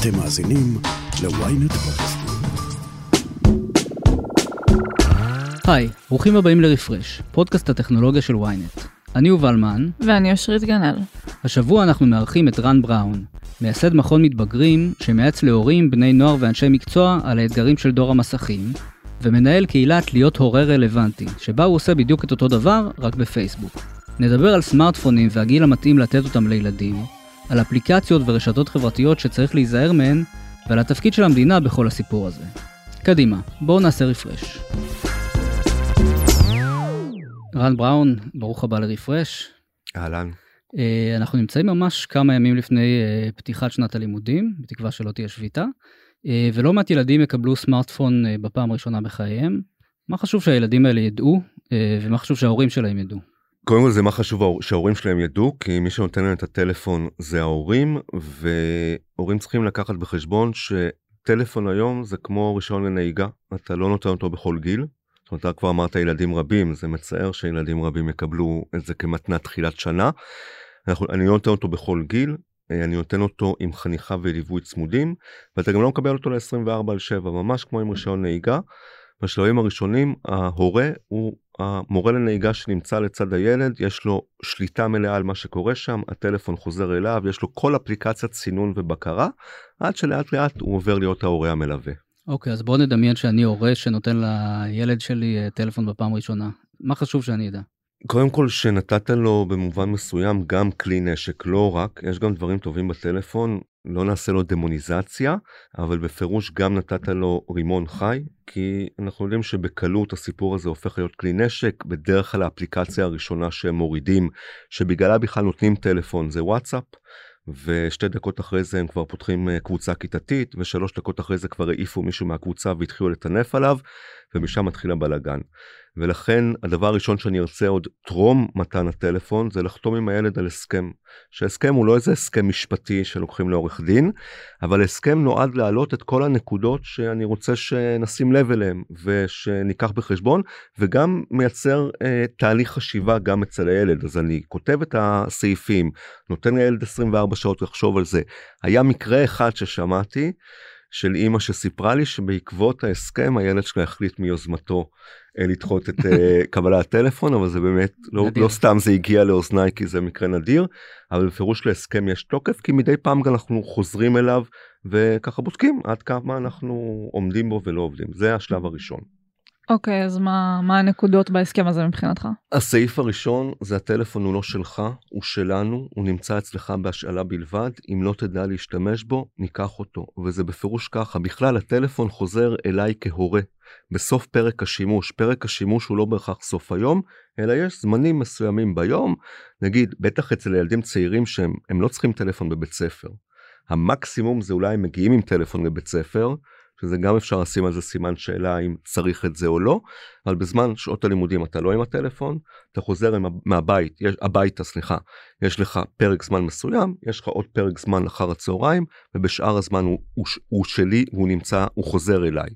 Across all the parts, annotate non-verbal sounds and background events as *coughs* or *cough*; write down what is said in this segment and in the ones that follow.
אתם מאזינים ל-ynet פודקאסטים. היי, ברוכים הבאים לרפרש, פודקאסט הטכנולוגיה של ynet. אני יובל מן, ואני אושרית גנאל. השבוע אנחנו מארחים את רן בראון, מייסד מכון מתבגרים שמייעץ להורים, בני נוער ואנשי מקצוע על האתגרים של דור המסכים, ומנהל קהילת להיות הורה רלוונטי, שבה הוא עושה בדיוק את אותו דבר, רק בפייסבוק. נדבר על סמארטפונים והגיל המתאים לתת אותם לילדים, על אפליקציות ורשתות חברתיות שצריך להיזהר מהן, ועל התפקיד של המדינה בכל הסיפור הזה. קדימה, בואו נעשה רפרש. רן בראון, ברוך הבא לרפרש. אהלן. Uh, אנחנו נמצאים ממש כמה ימים לפני uh, פתיחת שנת הלימודים, בתקווה שלא תהיה שביתה, uh, ולא מעט ילדים יקבלו סמארטפון בפעם הראשונה בחייהם. מה חשוב שהילדים האלה ידעו, ומה חשוב שההורים שלהם ידעו? קודם כל זה מה חשוב שההורים שלהם ידעו, כי מי שנותן להם את הטלפון זה ההורים, והורים צריכים לקחת בחשבון שטלפון היום זה כמו רישיון לנהיגה, אתה לא נותן אותו בכל גיל. זאת אומרת, אתה כבר אמרת ילדים רבים, זה מצער שילדים רבים יקבלו את זה כמתנת תחילת שנה. אנחנו, אני לא נותן אותו בכל גיל, אני נותן אותו עם חניכה וליווי צמודים, ואתה גם לא מקבל אותו ל-24 על 7, ממש כמו עם רישיון נהיגה. בשלבים הראשונים ההורה הוא המורה לנהיגה שנמצא לצד הילד, יש לו שליטה מלאה על מה שקורה שם, הטלפון חוזר אליו, יש לו כל אפליקציית סינון ובקרה, עד שלאט לאט הוא עובר להיות ההורה המלווה. אוקיי, okay, אז בוא נדמיין שאני הורה שנותן לילד שלי אה, טלפון בפעם ראשונה. מה חשוב שאני אדע? קודם כל שנתת לו במובן מסוים גם כלי נשק, לא רק, יש גם דברים טובים בטלפון, לא נעשה לו דמוניזציה, אבל בפירוש גם נתת לו רימון חי, כי אנחנו יודעים שבקלות הסיפור הזה הופך להיות כלי נשק, בדרך כלל האפליקציה הראשונה שהם מורידים, שבגללה בכלל נותנים טלפון זה וואטסאפ. ושתי דקות אחרי זה הם כבר פותחים אה, קבוצה כיתתית ושלוש דקות אחרי זה כבר העיפו מישהו מהקבוצה והתחילו לטנף עליו ומשם מתחיל הבלאגן. ולכן הדבר הראשון שאני ארצה עוד טרום מתן הטלפון זה לחתום עם הילד על הסכם. שהסכם הוא לא איזה הסכם משפטי שלוקחים לעורך דין, אבל הסכם נועד להעלות את כל הנקודות שאני רוצה שנשים לב אליהם ושניקח בחשבון, וגם מייצר אה, תהליך חשיבה גם אצל הילד. אז אני כותב את הסעיפים, נותן לילד 24 שעות לחשוב על זה. היה מקרה אחד ששמעתי, של אימא שסיפרה לי שבעקבות ההסכם הילד שלה החליט מיוזמתו לדחות את אה, קבלת הטלפון אבל זה באמת לא, לא סתם זה הגיע לאוזניי כי זה מקרה נדיר אבל בפירוש להסכם יש תוקף כי מדי פעם אנחנו חוזרים אליו וככה בודקים עד כמה אנחנו עומדים בו ולא עובדים זה השלב הראשון. אוקיי, okay, אז מה, מה הנקודות בהסכם הזה מבחינתך? הסעיף הראשון זה הטלפון הוא לא שלך, הוא שלנו, הוא נמצא אצלך בהשאלה בלבד, אם לא תדע להשתמש בו, ניקח אותו. וזה בפירוש ככה, בכלל הטלפון חוזר אליי כהורה. בסוף פרק השימוש, פרק השימוש הוא לא בהכרח סוף היום, אלא יש זמנים מסוימים ביום, נגיד, בטח אצל ילדים צעירים שהם לא צריכים טלפון בבית ספר. המקסימום זה אולי הם מגיעים עם טלפון לבית ספר, שזה גם אפשר לשים על זה סימן שאלה אם צריך את זה או לא, אבל בזמן שעות הלימודים אתה לא עם הטלפון, אתה חוזר עם, מהבית, יש, הביתה סליחה, יש לך פרק זמן מסוים, יש לך עוד פרק זמן אחר הצהריים, ובשאר הזמן הוא, הוא, הוא שלי, הוא נמצא, הוא חוזר אליי.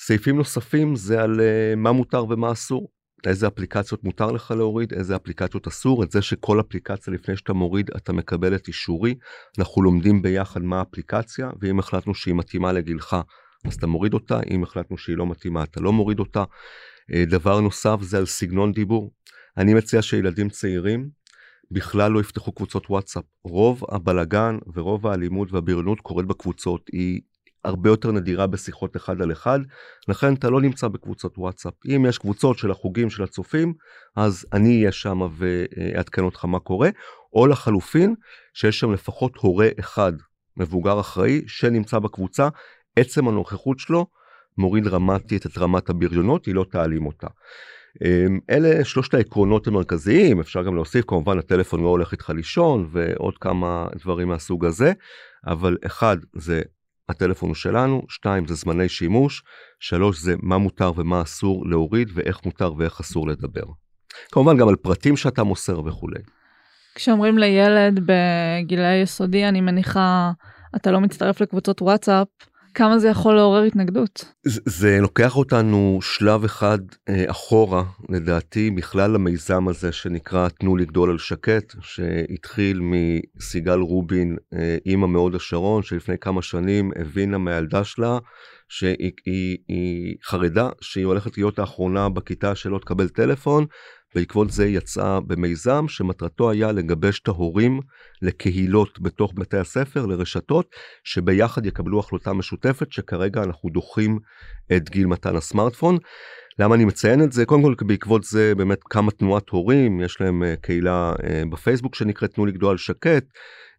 סעיפים נוספים זה על uh, מה מותר ומה אסור. איזה אפליקציות מותר לך להוריד, איזה אפליקציות אסור, את זה שכל אפליקציה לפני שאתה מוריד אתה מקבל את אישורי, אנחנו לומדים ביחד מה האפליקציה, ואם החלטנו שהיא מתאימה לגילך אז אתה מוריד אותה, אם החלטנו שהיא לא מתאימה אתה לא מוריד אותה. אה, דבר נוסף זה על סגנון דיבור. אני מציע שילדים צעירים בכלל לא יפתחו קבוצות וואטסאפ. רוב הבלגן ורוב האלימות והבריונות קורית בקבוצות, היא הרבה יותר נדירה בשיחות אחד על אחד, לכן אתה לא נמצא בקבוצות וואטסאפ. אם יש קבוצות של החוגים של הצופים, אז אני אהיה שם ואעדכן אותך מה קורה, או לחלופין, שיש שם לפחות הורה אחד, מבוגר אחראי, שנמצא בקבוצה, עצם הנוכחות שלו מוריד דרמטית את רמת הבריונות, היא לא תעלים אותה. אמ, אלה שלושת העקרונות המרכזיים, אפשר גם להוסיף כמובן הטלפון לא הולך איתך לישון ועוד כמה דברים מהסוג הזה, אבל אחד זה הטלפון הוא שלנו, שתיים זה זמני שימוש, שלוש זה מה מותר ומה אסור להוריד ואיך מותר ואיך אסור לדבר. כמובן גם על פרטים שאתה מוסר וכולי. כשאומרים לילד בגילי יסודי, אני מניחה, אתה לא מצטרף לקבוצות וואטסאפ, כמה זה יכול לעורר התנגדות. זה, זה לוקח אותנו שלב אחד אה, אחורה, לדעתי, בכלל למיזם הזה שנקרא תנו לגדול על שקט, שהתחיל מסיגל רובין, אה, אימא מהוד השרון, שלפני כמה שנים הבינה מהילדה שלה שהיא היא, היא חרדה שהיא הולכת להיות האחרונה בכיתה שלא תקבל טלפון, בעקבות זה יצאה במיזם שמטרתו היה לגבש את ההורים לקהילות בתוך בתי הספר, לרשתות, שביחד יקבלו החלטה משותפת שכרגע אנחנו דוחים את גיל מתן הסמארטפון. למה אני מציין את זה? קודם כל בעקבות זה באמת קמה תנועת הורים, יש להם אה, קהילה אה, בפייסבוק שנקראת תנו לגדול שקט.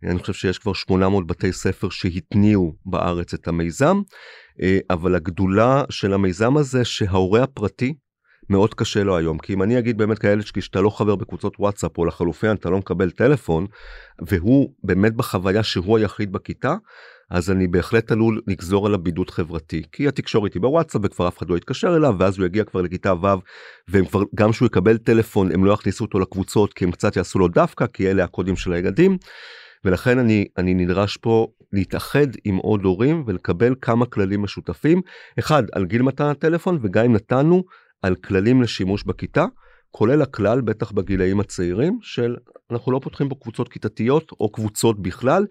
אני חושב שיש כבר 800 בתי ספר שהתניעו בארץ את המיזם, אה, אבל הגדולה של המיזם הזה שההורה הפרטי מאוד קשה לו היום כי אם אני אגיד באמת כאלה שאתה לא חבר בקבוצות וואטסאפ או לחלופין אתה לא מקבל טלפון והוא באמת בחוויה שהוא היחיד בכיתה אז אני בהחלט עלול לגזור עליו בידוד חברתי כי התקשורת היא בוואטסאפ וכבר אף אחד לא יתקשר אליו ואז הוא יגיע כבר לכיתה ו' והם כבר גם שהוא יקבל טלפון הם לא יכניסו אותו לקבוצות כי הם קצת יעשו לו דווקא כי אלה הקודים של הילדים. ולכן אני אני נדרש פה להתאחד עם עוד הורים ולקבל כמה כללים משותפים אחד על גיל מתן הטלפון וגם אם נתנו על כללים לשימוש בכיתה, כולל הכלל, בטח בגילאים הצעירים, של אנחנו לא פותחים פה קבוצות כיתתיות או קבוצות בכלל.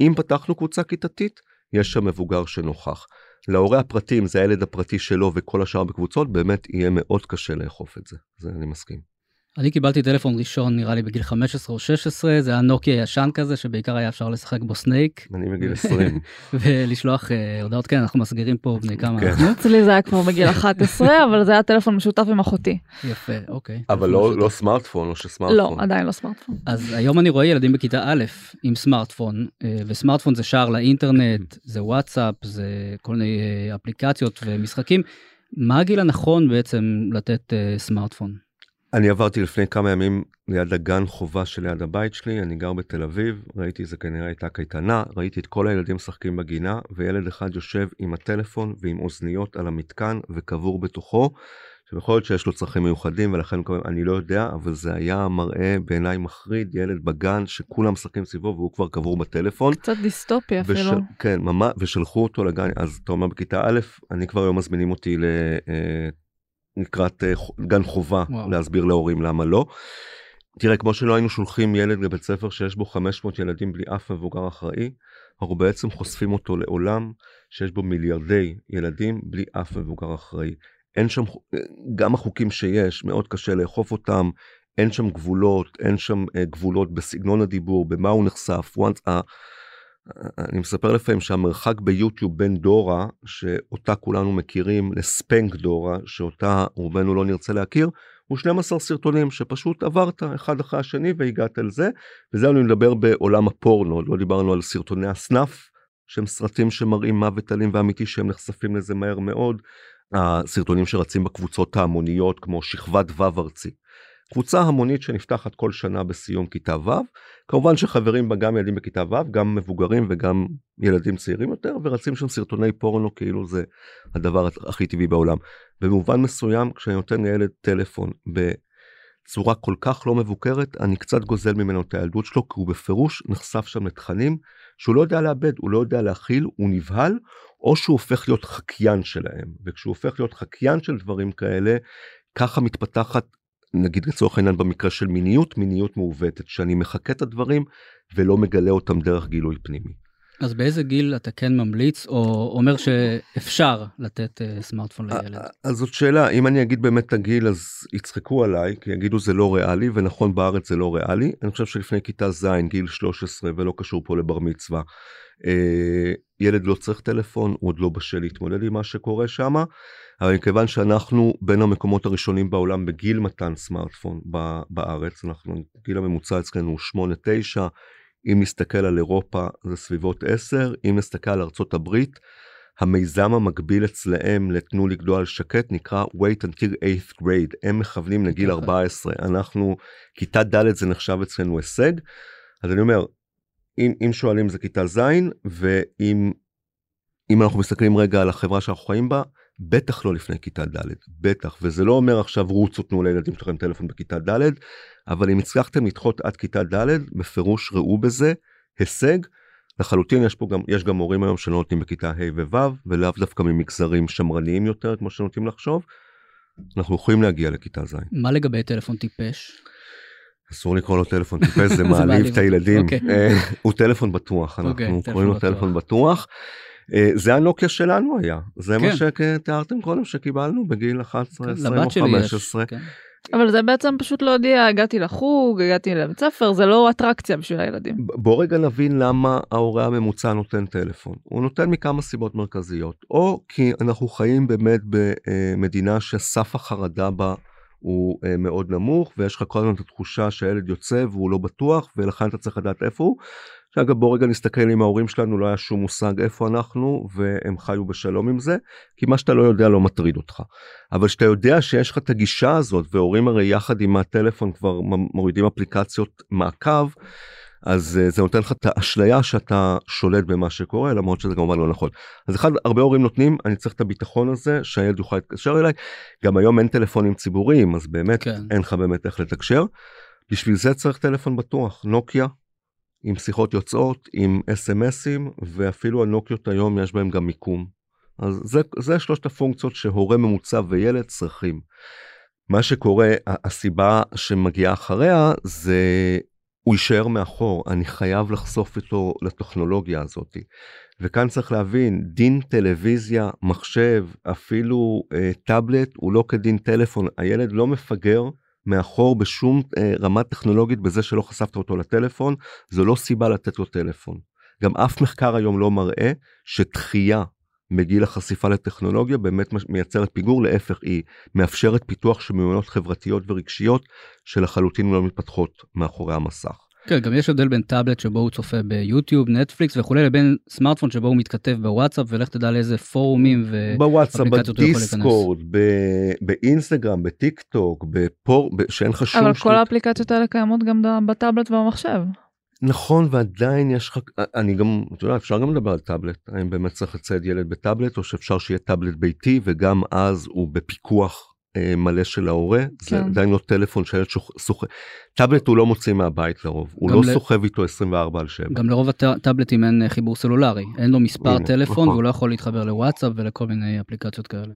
אם פתחנו קבוצה כיתתית, יש שם מבוגר שנוכח. להורה הפרטי, אם זה הילד הפרטי שלו וכל השאר בקבוצות, באמת יהיה מאוד קשה לאכוף את זה. זה אני מסכים. אני קיבלתי טלפון ראשון נראה לי בגיל 15 או 16 זה היה נוקיה ישן כזה שבעיקר היה אפשר לשחק בו סנייק. אני בגיל 20. *laughs* ולשלוח אה, הודעות כן אנחנו מסגירים פה בני כמה כן. אנחנו. *laughs* אצלי זה היה כבר בגיל 11 *laughs* אבל זה היה טלפון משותף עם אחותי. יפה אוקיי. אבל לא, לא סמארטפון או שסמארטפון. לא עדיין לא סמארטפון. אז היום אני רואה ילדים בכיתה א' עם סמארטפון אה, וסמארטפון זה שער לאינטרנט *clears throat* זה וואטסאפ זה כל מיני אה, אפליקציות ומשחקים. מה הגיל הנכון בעצם לתת סמארטפון? אני עברתי לפני כמה ימים ליד הגן חובה שליד הבית שלי, אני גר בתל אביב, ראיתי זה כנראה הייתה קייטנה, ראיתי את כל הילדים משחקים בגינה, וילד אחד יושב עם הטלפון ועם אוזניות על המתקן וקבור בתוכו. שיכול להיות שיש לו צרכים מיוחדים ולכן אני לא יודע אבל זה היה מראה בעיניי מחריד ילד בגן שכולם משחקים סביבו והוא כבר קבור בטלפון. קצת דיסטופיה וש... אפילו. כן ממש ושלחו אותו לגן אז אתה אומר בכיתה א' אני כבר היום מזמינים אותי לקראת אה, גן חובה וואו. להסביר להורים למה לא. תראה כמו שלא היינו שולחים ילד לבית ספר שיש בו 500 ילדים בלי אף מבוגר אחראי אנחנו בעצם חושפים אותו לעולם שיש בו מיליארדי ילדים בלי אף מבוגר אחראי. אין שם גם החוקים שיש מאוד קשה לאכוף אותם אין שם גבולות אין שם אה, גבולות בסגנון הדיבור במה הוא נחשף. once, אני מספר לפעמים שהמרחק ביוטיוב בין דורה שאותה כולנו מכירים לספנק דורה שאותה רובנו לא נרצה להכיר הוא 12 סרטונים שפשוט עברת אחד אחרי השני והגעת לזה וזה אני מדבר בעולם הפורנו לא דיברנו על סרטוני הסנאף שהם סרטים שמראים מוות אלים ואמיתי שהם נחשפים לזה מהר מאוד הסרטונים שרצים בקבוצות ההמוניות כמו שכבת ו' ארצי קבוצה המונית שנפתחת כל שנה בסיום כיתה ו', כמובן שחברים בה גם ילדים בכיתה ו', גם מבוגרים וגם ילדים צעירים יותר, ורצים שם סרטוני פורנו כאילו זה הדבר הכי טבעי בעולם. במובן מסוים כשאני נותן לילד טלפון בצורה כל כך לא מבוקרת, אני קצת גוזל ממנו את הילדות שלו, כי הוא בפירוש נחשף שם לתכנים שהוא לא יודע לאבד, הוא לא יודע להכיל, הוא נבהל, או שהוא הופך להיות חקיין שלהם, וכשהוא הופך להיות חקיין של דברים כאלה, ככה מתפתחת נגיד לצורך העניין במקרה של מיניות מיניות מעוותת שאני מחכה את הדברים ולא מגלה אותם דרך גילוי פנימי. אז באיזה גיל אתה כן ממליץ או אומר שאפשר לתת uh, סמארטפון לילד? אז זאת שאלה אם אני אגיד באמת את הגיל אז יצחקו עליי כי יגידו זה לא ריאלי ונכון בארץ זה לא ריאלי אני חושב שלפני כיתה ז' גיל 13 ולא קשור פה לבר מצווה. ילד לא צריך טלפון הוא עוד לא בשל להתמודד עם מה שקורה שמה אבל מכיוון שאנחנו בין המקומות הראשונים בעולם בגיל מתן סמארטפון בארץ, אנחנו, גיל הממוצע אצלנו הוא 8-9, אם נסתכל על אירופה זה סביבות 10, אם נסתכל על ארצות הברית, המיזם המקביל אצלהם לתנו לגדול על שקט נקרא wait until 8th grade, הם מכוונים לגיל 14, אנחנו, כיתה ד' זה נחשב אצלנו הישג, אז אני אומר, אם, אם שואלים זה כיתה ז', ואם אם אנחנו מסתכלים רגע על החברה שאנחנו חיים בה, בטח לא לפני כיתה ד', בטח, וזה לא אומר עכשיו רוצו תנו לילדים שלכם טלפון בכיתה ד', אבל אם הצלחתם לדחות עד כיתה ד', בפירוש ראו בזה הישג. לחלוטין יש פה גם, יש גם מורים היום שלא נותנים בכיתה ה' וו', ולאו דווקא ממגזרים שמרניים יותר, כמו שנוטים לחשוב. אנחנו יכולים להגיע לכיתה ז'. מה לגבי טלפון טיפש? אסור לקרוא לו טלפון *laughs* טיפש, זה מעליב את הילדים. אוקיי. אה, הוא טלפון בטוח, אוקיי, אנחנו טלפון קוראים לו בטוח. טלפון בטוח. אה, זה הנוקיה שלנו היה, זה מה כן. שתיארתם קודם שקיבלנו בגיל 11, 20 או לבת שלי יש. 15. כן. אבל זה בעצם פשוט להודיע, הגעתי לחוג, הגעתי לבית ספר, זה לא אטרקציה בשביל הילדים. בוא רגע נבין למה ההורה הממוצע נותן טלפון. הוא נותן מכמה סיבות מרכזיות. או כי אנחנו חיים באמת במדינה שסף החרדה בה הוא אה, מאוד נמוך, ויש לך כל הזמן את התחושה שהילד יוצא והוא לא בטוח, ולכן אתה צריך לדעת איפה הוא. שאגב בוא רגע נסתכל אם ההורים שלנו לא היה שום מושג איפה אנחנו, והם חיו בשלום עם זה, כי מה שאתה לא יודע לא מטריד אותך. אבל כשאתה יודע שיש לך את הגישה הזאת, והורים הרי יחד עם הטלפון כבר מורידים אפליקציות מעקב, אז אה, זה נותן לך את האשליה שאתה שולט במה שקורה למרות שזה כמובן לא נכון. אז אחד הרבה הורים נותנים אני צריך את הביטחון הזה שהילד יוכל להתקשר אליי גם היום אין טלפונים ציבוריים אז באמת כן. אין לך באמת איך לתקשר. בשביל זה צריך טלפון בטוח נוקיה עם שיחות יוצאות עם אס.אם.אסים ואפילו הנוקיות היום יש בהם גם מיקום. אז זה, זה שלושת הפונקציות שהורה ממוצע וילד צריכים. מה שקורה הסיבה שמגיעה אחריה זה הוא יישאר מאחור אני חייב לחשוף אותו לטכנולוגיה הזאת. וכאן צריך להבין דין טלוויזיה מחשב אפילו אה, טאבלט הוא לא כדין טלפון הילד לא מפגר מאחור בשום אה, רמה טכנולוגית בזה שלא חשפת אותו לטלפון זו לא סיבה לתת לו טלפון. גם אף מחקר היום לא מראה שדחייה בגיל החשיפה לטכנולוגיה באמת מייצרת פיגור להפך היא מאפשרת פיתוח של מיומנויות חברתיות ורגשיות שלחלוטין לא מתפתחות מאחורי המסך. כן, גם יש הבדל בין טאבלט שבו הוא צופה ביוטיוב, נטפליקס וכולי, לבין סמארטפון שבו הוא מתכתב בוואטסאפ, ולך תדע לאיזה פורומים ו... בוואטסאפ, אפליקציות הוא יכול להיכנס. בדיסקורד, ב- באינסטגרם, בטיק טוק, בפור, שאין לך שום אבל כל האפליקציות האלה קיימות גם בטאבלט ובמחשב. נכון ועדיין יש לך אני גם אתה יודע אפשר גם לדבר על טאבלט האם באמת צריך לצייד ילד בטאבלט או שאפשר שיהיה טאבלט ביתי וגם אז הוא בפיקוח אה, מלא של ההורה זה כן. עדיין לא טלפון שהילד סוחב טאבלט הוא לא מוציא מהבית לרוב הוא לא ל- סוחב איתו 24 על 7. גם לרוב הט- הטאבלטים אין אה, חיבור סלולרי, אין לו מספר הנה, טלפון נכון. והוא לא יכול להתחבר לוואטסאפ ולכל מיני אפליקציות כאלה.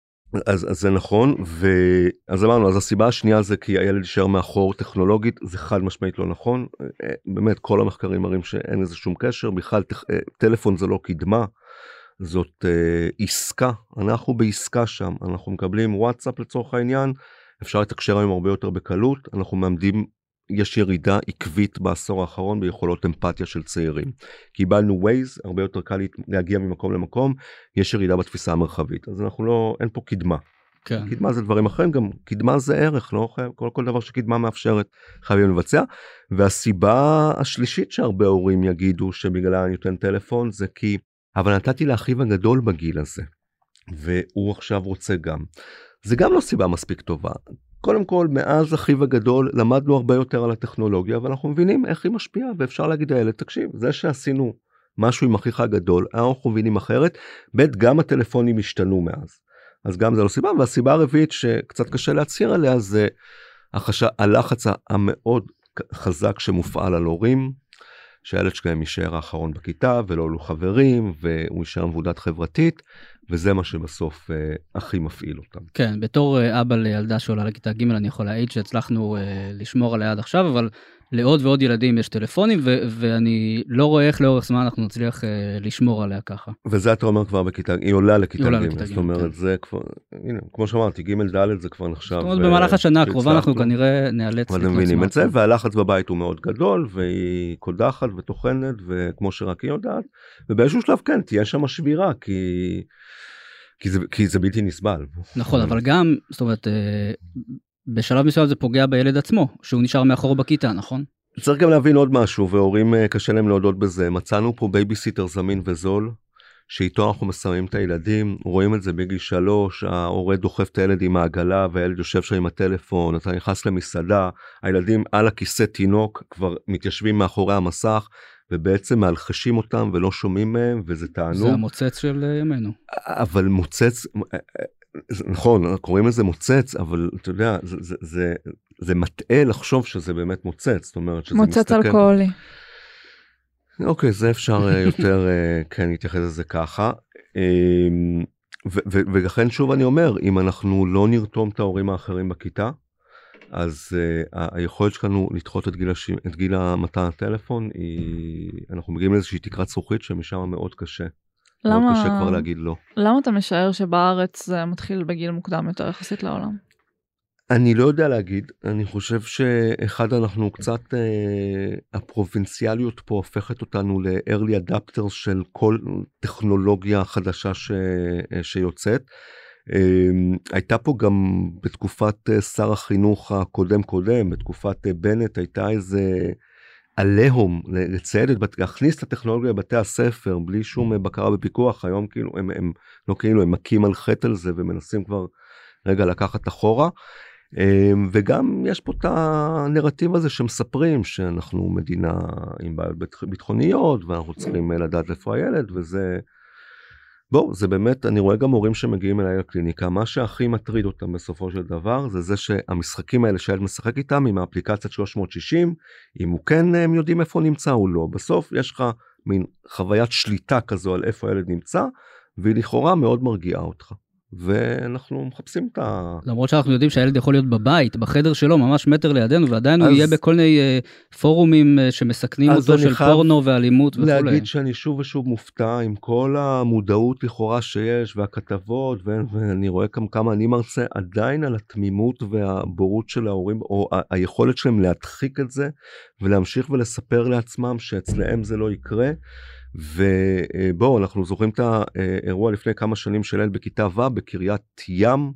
אז, אז זה נכון ואז אמרנו אז הסיבה השנייה זה כי הילד יישאר מאחור טכנולוגית זה חד משמעית לא נכון אה, באמת כל המחקרים מראים שאין לזה שום קשר בכלל טכ- אה, טלפון זה לא קדמה זאת אה, עסקה. אנחנו בעסקה שם. אנחנו מקבלים וואטסאפ לצורך העניין אפשר לתקשר היום הרבה יותר בקלות. אנחנו מעמדים יש ירידה עקבית בעשור האחרון ביכולות אמפתיה של צעירים. קיבלנו ווייז הרבה יותר קל להגיע ממקום למקום יש ירידה בתפיסה המרחבית. אז אנחנו לא אין פה קדמה כן. קדמה זה דברים אחרים גם קדמה זה ערך לא? חייב כל, כל דבר שקדמה מאפשרת חייבים לבצע. והסיבה השלישית שהרבה הורים יגידו שבגללה אני נותן טלפון זה כי אבל נתתי לאחיו הגדול בגיל הזה והוא עכשיו רוצה גם זה גם לא סיבה מספיק טובה קודם כל מאז אחיו הגדול למדנו הרבה יותר על הטכנולוגיה ואנחנו מבינים איך היא משפיעה ואפשר להגיד לילד תקשיב זה שעשינו משהו עם אחיך הגדול אנחנו מבינים אחרת ב' גם הטלפונים השתנו מאז. אז גם זה לא סיבה והסיבה הרביעית שקצת קשה להצהיר עליה זה החש... הלחץ המאוד חזק שמופעל על הורים שהילד שלהם יישאר האחרון בכיתה ולא יהיו חברים והוא יישאר מבודד חברתית וזה מה שבסוף אה, הכי מפעיל אותם. כן, בתור אה, אבא לילדה שעולה לכיתה ג' אני יכול להעיד שהצלחנו אה, לשמור עליה עד עכשיו, אבל לעוד ועוד ילדים יש טלפונים, ו- ואני לא רואה איך לאורך זמן אנחנו נצליח אה, לשמור עליה ככה. וזה אתה אומר כבר בכיתה היא עולה לכיתה ג' זאת אומרת כן. זה כבר הנה כמו שאמרתי ג' ד' זה כבר נחשב. זאת אומרת, אה, במהלך השנה הקרובה אנחנו שהצלחנו. כנראה נאלץ אבל הם מבינים את זה. והלחץ בבית הוא מאוד גדול והיא קודחת וטוחנת וכמו שרק היא יודעת ובאיזשהו שלב כן תהיה שם שבירה כי כי זה כי זה בלתי נסבל. נכון, אבל גם, זאת אומרת, אה, בשלב מסוים זה פוגע בילד עצמו, שהוא נשאר מאחור בכיתה, נכון? צריך גם להבין עוד משהו והורים אה, קשה להם להודות בזה מצאנו פה בייביסיטר זמין וזול שאיתו אנחנו מסיימים את הילדים רואים את זה בגיל שלוש ההורה דוחף את הילד עם העגלה והילד יושב שם עם הטלפון אתה נכנס למסעדה הילדים על הכיסא תינוק כבר מתיישבים מאחורי המסך ובעצם מאלחשים אותם ולא שומעים מהם וזה זה תענוג המוצץ של ימינו. אבל מוצץ זה- נכון קוראים לזה מוצץ אבל אתה יודע זה, זה, זה, זה מטעה לחשוב שזה באמת מוצץ זאת אומרת שזה מוצץ מסתכל- אלכוהולי. אוקיי, זה אפשר אה, יותר אה, כן להתייחס לזה ככה. אמ, ולכן שוב אני אומר, אם אנחנו לא נרתום את ההורים האחרים בכיתה, אז uh, היכולת שלנו לדחות את גיל, הש... את גיל מתן הטלפון, היא... אנחנו מגיעים לאיזושהי תקרת זכוכית שמשם מאוד קשה. למה... מאוד קשה כבר להגיד לא. למה אתה משער שבארץ זה מתחיל בגיל מוקדם יותר יחסית לעולם? אני לא יודע להגיד, אני חושב שאחד אנחנו קצת, אה, הפרובינציאליות פה הופכת אותנו ל-early adapters של כל טכנולוגיה חדשה ש, אה, שיוצאת. אה, הייתה פה גם בתקופת אה, שר החינוך הקודם קודם, בתקופת אה, בנט הייתה איזה עליהום לצייד את, להכניס את הטכנולוגיה לבתי הספר בלי שום אה, בקרה ופיקוח, היום כאילו הם, הם לא כאילו הם מכים על חטא על זה ומנסים כבר רגע לקחת אחורה. אמ, וגם יש פה את הנרטיב הזה שמספרים שאנחנו מדינה עם בעיות ביטחוניות ואנחנו צריכים לדעת איפה הילד וזה. בואו זה באמת אני רואה גם הורים שמגיעים אליי לקליניקה מה שהכי מטריד אותם בסופו של דבר זה זה שהמשחקים האלה שהילד משחק איתם עם האפליקציית 360 אם הוא כן הם יודעים איפה נמצא או לא בסוף יש לך מין חוויית שליטה כזו על איפה הילד נמצא והיא לכאורה מאוד מרגיעה אותך. ואנחנו מחפשים את ה... למרות שאנחנו יודעים שהילד יכול להיות בבית, בחדר שלו, ממש מטר לידינו, ועדיין אז... הוא יהיה בכל מיני uh, פורומים uh, שמסכנים אותו של פורנו ואלימות וכולי. להגיד שאני שוב ושוב מופתע עם כל המודעות לכאורה שיש והכתבות, ו... ואני רואה גם כמה אני מרצה, עדיין על התמימות והבורות של ההורים, או ה- היכולת שלהם להדחיק את זה, ולהמשיך ולספר לעצמם שאצלם זה לא יקרה. ובואו אנחנו זוכרים את האירוע לפני כמה שנים של ילד בכיתה ו' בקריית ים.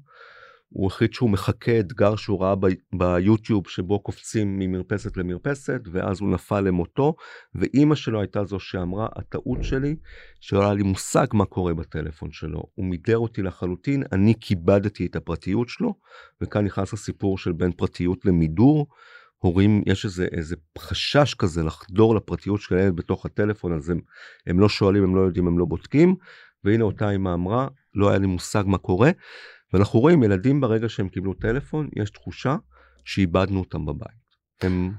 הוא החליט שהוא מחכה אתגר שהוא ראה ביוטיוב שבו קופצים ממרפסת למרפסת ואז הוא נפל למותו ואימא שלו הייתה זו שאמרה הטעות שלי שלא היה לי מושג מה קורה בטלפון שלו הוא מידר אותי לחלוטין אני כיבדתי את הפרטיות שלו וכאן נכנס הסיפור של בין פרטיות למידור הורים יש איזה איזה חשש כזה לחדור לפרטיות של הילד בתוך הטלפון אז הם, הם לא שואלים הם לא יודעים הם לא בודקים והנה אותה אמא אמרה לא היה לי מושג מה קורה ואנחנו רואים ילדים ברגע שהם קיבלו טלפון יש תחושה שאיבדנו אותם בבית. הם...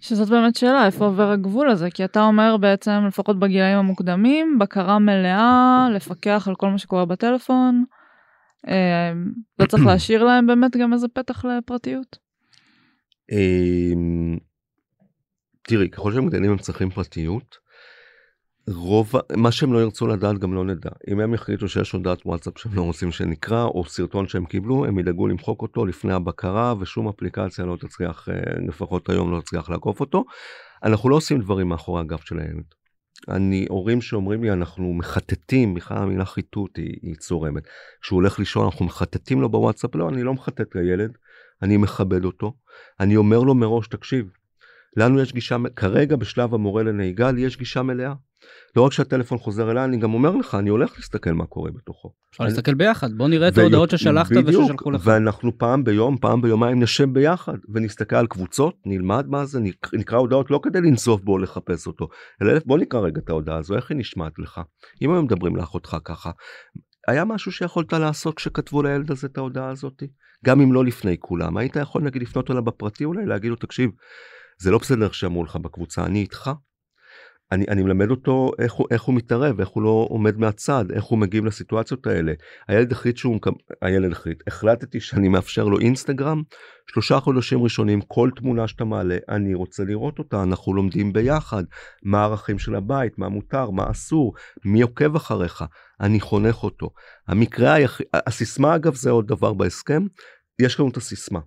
שזאת באמת שאלה איפה עובר הגבול הזה כי אתה אומר בעצם לפחות בגילאים המוקדמים בקרה מלאה לפקח על כל מה שקורה בטלפון. אה, לא צריך להשאיר להם באמת גם איזה פתח לפרטיות. אמ, תראי, ככל שהם גדלים הם צריכים פרטיות. רוב מה שהם לא ירצו לדעת גם לא נדע אם הם יחליטו שיש הודעת וואטסאפ שהם לא רוצים שנקרא או סרטון שהם קיבלו הם ידאגו למחוק אותו לפני הבקרה ושום אפליקציה לא תצליח אה, לפחות היום לא תצליח לעקוף אותו. אנחנו לא עושים דברים מאחורי הגב של הילד. אני הורים שאומרים לי אנחנו מחטטים בכלל המילה חיטוט היא, היא צורמת כשהוא הולך לישון אנחנו מחטטים לו בוואטסאפ לא אני לא מחטט לילד אני מכבד אותו, אני אומר לו מראש, תקשיב, לנו יש גישה, כרגע בשלב המורה לנהיגה לי יש גישה מלאה. לא רק שהטלפון חוזר אליי, אני גם אומר לך, אני הולך להסתכל מה קורה בתוכו. אפשר אני... להסתכל ביחד, בוא נראה את ההודעות ששלחת וששלחו לך. ואנחנו פעם ביום, פעם ביומיים נשב ביחד ונסתכל על קבוצות, נלמד מה זה, נקרא הודעות לא כדי לנזוף בו או לחפש אותו, אלא בוא נקרא רגע את ההודעה הזו, איך היא נשמעת לך? אם הם מדברים לאחותך ככה, היה משהו שיכולת לעשות כשכתבו לילד הזה את ההודעה הזאת? גם אם לא לפני כולם, היית יכול נגיד לפנות אליו בפרטי אולי, להגיד לו, תקשיב, זה לא בסדר שאמרו לך בקבוצה, אני איתך. אני, אני מלמד אותו איך הוא, איך הוא מתערב, איך הוא לא עומד מהצד, איך הוא מגיב לסיטואציות האלה. הילד החליט שהוא, הילד החליט, החלטתי שאני מאפשר לו אינסטגרם, שלושה חודשים ראשונים, כל תמונה שאתה מעלה, אני רוצה לראות אותה, אנחנו לומדים ביחד, מה הערכים של הבית, מה מותר, מה אסור, מי עוקב אחריך, אני חונך אותו. המקרה היחיד, הסיסמה אגב זה עוד דבר בהסכם, יש לנו את הסיסמה.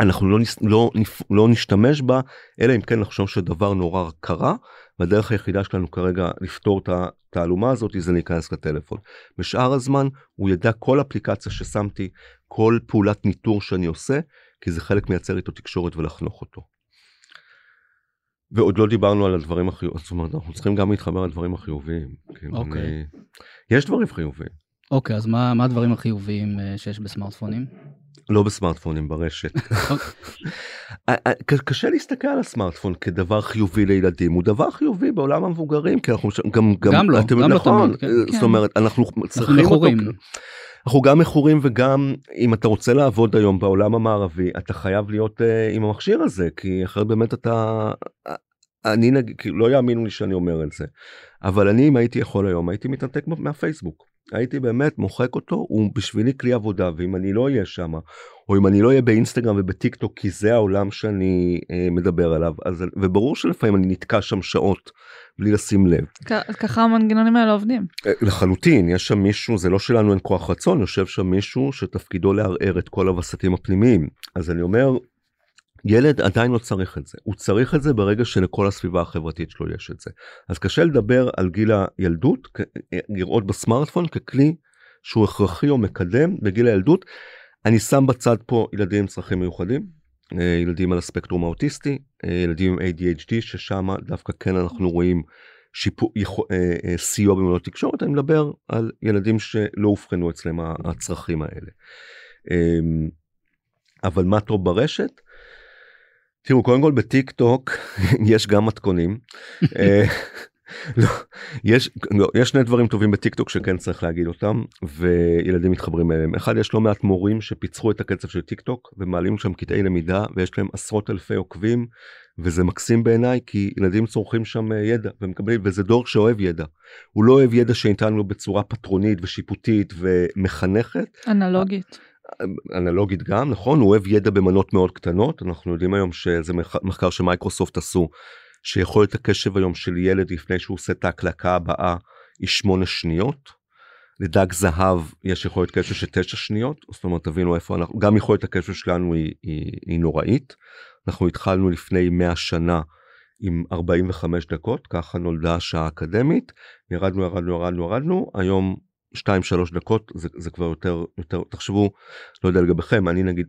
אנחנו לא, לא, לא נשתמש בה אלא אם כן לחשוב שדבר נורא קרה והדרך היחידה שלנו כרגע לפתור את התעלומה הזאת זה להיכנס לטלפון. בשאר הזמן הוא ידע כל אפליקציה ששמתי כל פעולת ניטור שאני עושה כי זה חלק מייצר איתו תקשורת ולחנוך אותו. ועוד לא דיברנו על הדברים החיוביים, זאת אומרת אנחנו צריכים גם להתחבר על הדברים החיוביים. אוקיי. אני... יש דברים חיוביים. אוקיי אז מה, מה הדברים החיוביים אה, שיש בסמארטפונים? לא בסמארטפונים ברשת. *laughs* קשה להסתכל על הסמארטפון כדבר חיובי לילדים הוא דבר חיובי בעולם המבוגרים כי אנחנו גם גם, גם לא אתם גם נכון לא תמיד, כן. זאת אומרת אנחנו צריכים אותו. אנחנו גם מכורים וגם אם אתה רוצה לעבוד היום בעולם המערבי אתה חייב להיות uh, עם המכשיר הזה כי אחרת באמת אתה אני נגיד, לא יאמינו לי שאני אומר את זה, אבל אני אם הייתי יכול היום הייתי מתנתק מהפייסבוק. הייתי באמת מוחק אותו, הוא בשבילי כלי עבודה, ואם אני לא אהיה שם, או אם אני לא אהיה באינסטגרם ובטיק טוק, כי זה העולם שאני אה, מדבר עליו, אז, וברור שלפעמים אני נתקע שם שעות בלי לשים לב. ככה המנגנונים האלה עובדים. אה, לחלוטין, יש שם מישהו, זה לא שלנו אין כוח רצון, יושב שם מישהו שתפקידו לערער את כל הווסתים הפנימיים. אז אני אומר, ילד עדיין לא צריך את זה, הוא צריך את זה ברגע שלכל הסביבה החברתית שלו יש את זה. אז קשה לדבר על גיל הילדות, לראות בסמארטפון ככלי שהוא הכרחי או מקדם בגיל הילדות. אני שם בצד פה ילדים עם צרכים מיוחדים, אה, ילדים על הספקטרום האוטיסטי, אה, ילדים עם ADHD ששם דווקא כן אנחנו רואים שיפור, אה, סיוע במיומנויות תקשורת, אני מדבר על ילדים שלא אובחנו אצלם הצרכים האלה. אבל מה טוב ברשת? תראו קודם כל בטיק טוק *laughs* יש גם מתכונים. *laughs* אה, לא, יש, לא, יש שני דברים טובים בטיק טוק שכן צריך להגיד אותם וילדים מתחברים אליהם. אחד יש לא מעט מורים שפיצחו את הקצב של טיק טוק ומעלים שם קטעי למידה ויש להם עשרות אלפי עוקבים וזה מקסים בעיניי כי ילדים צורכים שם אה, ידע ומקבלים וזה דור שאוהב ידע. הוא לא אוהב ידע שניתן לו בצורה פטרונית ושיפוטית ומחנכת. אנלוגית. אנלוגית גם נכון? הוא אוהב ידע במנות מאוד קטנות. אנחנו יודעים היום שזה מחקר שמייקרוסופט עשו שיכולת הקשב היום של ילד לפני שהוא עושה את ההקלקה הבאה היא שמונה שניות. לדג זהב יש יכולת קשב של תשע שניות. זאת אומרת תבינו איפה אנחנו גם יכולת הקשב שלנו היא, היא, היא נוראית. אנחנו התחלנו לפני 100 שנה עם 45 דקות ככה נולדה השעה האקדמית. ירדנו ירדנו ירדנו ירדנו. היום 2-3 דקות זה, זה כבר יותר יותר תחשבו לא יודע לגביכם אני נגיד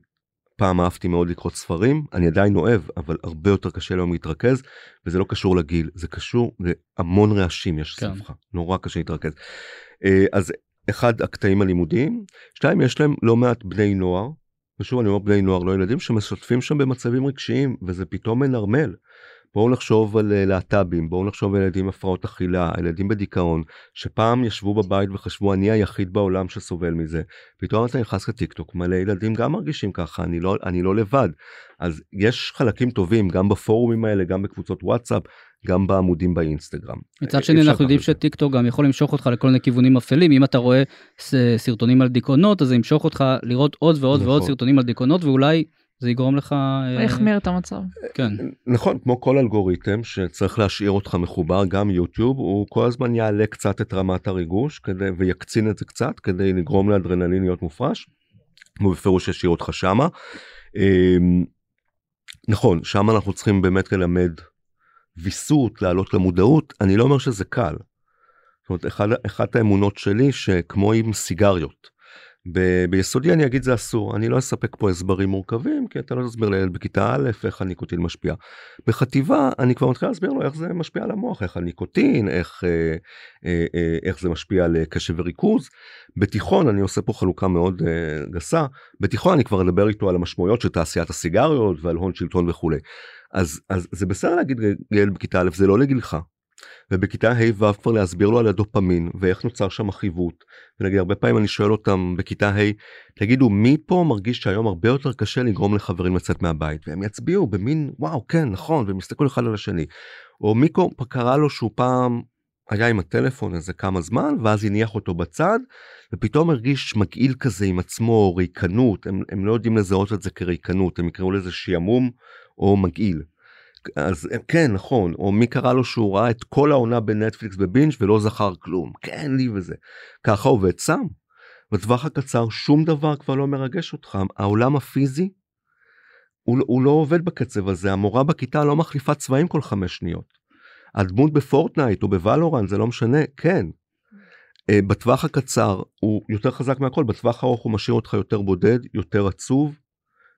פעם אהבתי מאוד לקרוא ספרים אני עדיין אוהב אבל הרבה יותר קשה היום להתרכז וזה לא קשור לגיל זה קשור להמון רעשים יש כן. סביבך נורא קשה להתרכז. אה, אז אחד הקטעים הלימודיים שתיים יש להם לא מעט בני נוער ושוב אני אומר בני נוער לא ילדים שמשתפים שם במצבים רגשיים וזה פתאום מנרמל. בואו נחשוב על אה, להט"בים, בואו נחשוב על ילדים עם הפרעות אכילה, ילדים בדיכאון, שפעם ישבו בבית וחשבו אני היחיד בעולם שסובל מזה. פתאום אתה נכנס לטיק טוק, מלא ילדים גם מרגישים ככה, אני לא, אני לא לבד. אז יש חלקים טובים גם בפורומים האלה, גם בקבוצות וואטסאפ, גם בעמודים באינסטגרם. מצד שני אנחנו יודעים שטיק טוק גם יכול למשוך אותך לכל מיני כיוונים אפלים אם אתה רואה סרטונים על דיכאונות אז זה ימשוך אותך לראות עוד ועוד נכון. ועוד סרטונים על דיכאונות ואולי זה יגרום לך... אה, יחמיר את המצב. כן. נכון, כמו כל אלגוריתם שצריך להשאיר אותך מחובר, גם יוטיוב, הוא כל הזמן יעלה קצת את רמת הריגוש כדי, ויקצין את זה קצת כדי לגרום לאדרנלין להיות מופרש. הוא בפירוש ישאיר אותך שמה. אמ, נכון, שם אנחנו צריכים באמת ללמד ויסות, לעלות למודעות, אני לא אומר שזה קל. זאת אומרת, אחת האמונות שלי שכמו עם סיגריות. ב- ביסודי אני אגיד זה אסור אני לא אספק פה הסברים מורכבים כי אתה לא תסביר לילד בכיתה א' איך הניקוטין משפיע. בחטיבה אני כבר מתחיל להסביר לו איך זה משפיע על המוח איך הניקוטין איך אה, אה, אה, איך זה משפיע על קשב וריכוז. בתיכון אני עושה פה חלוקה מאוד אה, גסה בתיכון אני כבר אדבר איתו על המשמעויות של תעשיית הסיגריות ועל הון שלטון וכולי. אז אז זה בסדר להגיד לילד בכיתה א' זה לא לגילך ובכיתה ה' ו' כבר להסביר לו על הדופמין ואיך נוצר שם החיווט. ונגיד הרבה פעמים אני שואל אותם בכיתה ה' תגידו מי פה מרגיש שהיום הרבה יותר קשה לגרום לחברים לצאת מהבית והם יצביעו במין וואו כן נכון והם יסתכלו אחד על השני. או מיקו קרה לו שהוא פעם היה עם הטלפון איזה כמה זמן ואז הניח אותו בצד ופתאום הרגיש מגעיל כזה עם עצמו ריקנות הם, הם לא יודעים לזהות את זה כריקנות הם יקראו לזה שעמום או מגעיל. אז כן נכון או מי קרא לו שהוא ראה את כל העונה בנטפליקס בבינג' ולא זכר כלום כן לי וזה ככה עובד סם. בטווח הקצר שום דבר כבר לא מרגש אותך העולם הפיזי הוא, הוא לא עובד בקצב הזה המורה בכיתה לא מחליפה צבעים כל חמש שניות. הדמות בפורטנייט או בוולורנט זה לא משנה כן. אה, בטווח הקצר הוא יותר חזק מהכל בטווח הארוך הוא משאיר אותך יותר בודד יותר עצוב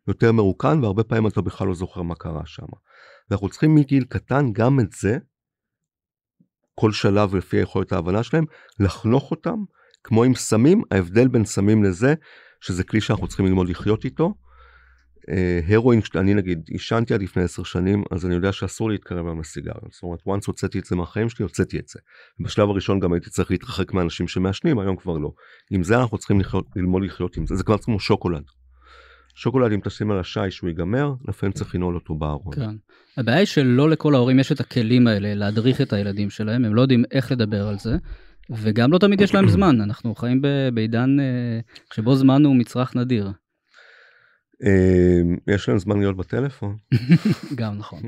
יותר מרוקן והרבה פעמים אתה בכלל לא זוכר מה קרה שם. ואנחנו צריכים מגיל קטן גם את זה, כל שלב לפי היכולת ההבנה שלהם, לחנוך אותם, כמו עם סמים, ההבדל בין סמים לזה, שזה כלי שאנחנו צריכים ללמוד לחיות איתו. אה, הרואין, אני נגיד עישנתי עד לפני עשר שנים, אז אני יודע שאסור להתקרב היום לסיגריה. זאת אומרת, once הוצאתי את זה מהחיים שלי, הוצאתי את זה. בשלב הראשון גם הייתי צריך להתרחק מאנשים שמעשנים, היום כבר לא. עם זה אנחנו צריכים לחיות, ללמוד לחיות עם זה, זה כבר כמו שוקולד. שוקולד אם תשים על השי שהוא ייגמר, לפעמים צריך לנעול אותו בארון. כן. הבעיה היא שלא לכל ההורים יש את הכלים האלה להדריך את הילדים שלהם, הם לא יודעים איך לדבר על זה, וגם לא תמיד יש להם *clears throat* זמן, אנחנו חיים בעידן אה, שבו זמן הוא מצרך נדיר. אה, יש להם זמן להיות בטלפון. *laughs* גם נכון.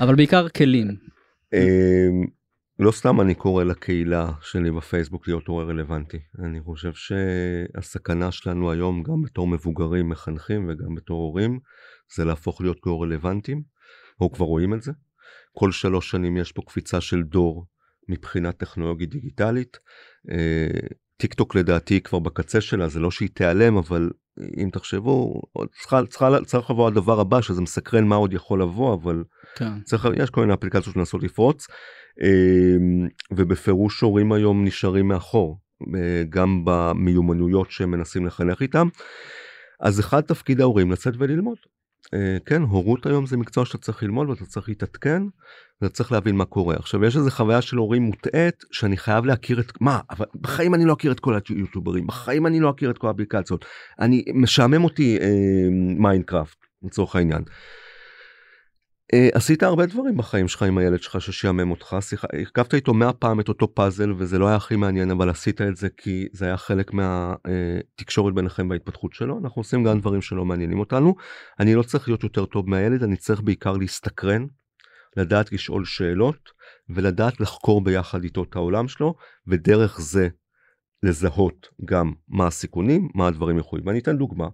אבל בעיקר כלים. לא סתם אני קורא לקהילה שלי בפייסבוק להיות הורה רלוונטי. אני חושב שהסכנה שלנו היום, גם בתור מבוגרים מחנכים וגם בתור הורים, זה להפוך להיות כה רלוונטיים. אנחנו כבר רואים את זה. כל שלוש שנים יש פה קפיצה של דור מבחינה טכנולוגית דיגיטלית. אה, טיק טוק לדעתי כבר בקצה שלה, זה לא שהיא תיעלם, אבל אם תחשבו, צריכה, צריכה, צריך לבוא הדבר הבא, שזה מסקרן מה עוד יכול לבוא, אבל כן. צריך, יש כל מיני אפליקציות שמנסות לפרוץ, אה, ובפירוש הורים היום נשארים מאחור, אה, גם במיומנויות שהם מנסים לחנך איתם. אז אחד תפקיד ההורים לצאת וללמוד. אה, כן, הורות היום זה מקצוע שאתה צריך ללמוד ואתה צריך להתעדכן ואתה צריך להבין מה קורה. עכשיו יש איזה חוויה של הורים מוטעית שאני חייב להכיר את מה אבל בחיים אני לא אכיר את כל היוטיוברים בחיים אני לא אכיר את כל האפליקציות אני משעמם אותי אה, מיינקראפט לצורך העניין. אה, עשית הרבה דברים בחיים שלך עם הילד שלך ששיעמם אותך. הרכבת איתו מאה פעם את אותו פאזל וזה לא היה הכי מעניין אבל עשית את זה כי זה היה חלק מהתקשורת ביניכם בהתפתחות שלו, אנחנו עושים גם דברים שלא מעניינים אותנו. אני לא צריך להיות יותר טוב מהילד, אני צריך בעיקר להסתקרן, לדעת לשאול שאלות ולדעת לחקור ביחד איתו את העולם שלו ודרך זה לזהות גם מה הסיכונים, מה הדברים יכולים. ואני אתן דוגמה.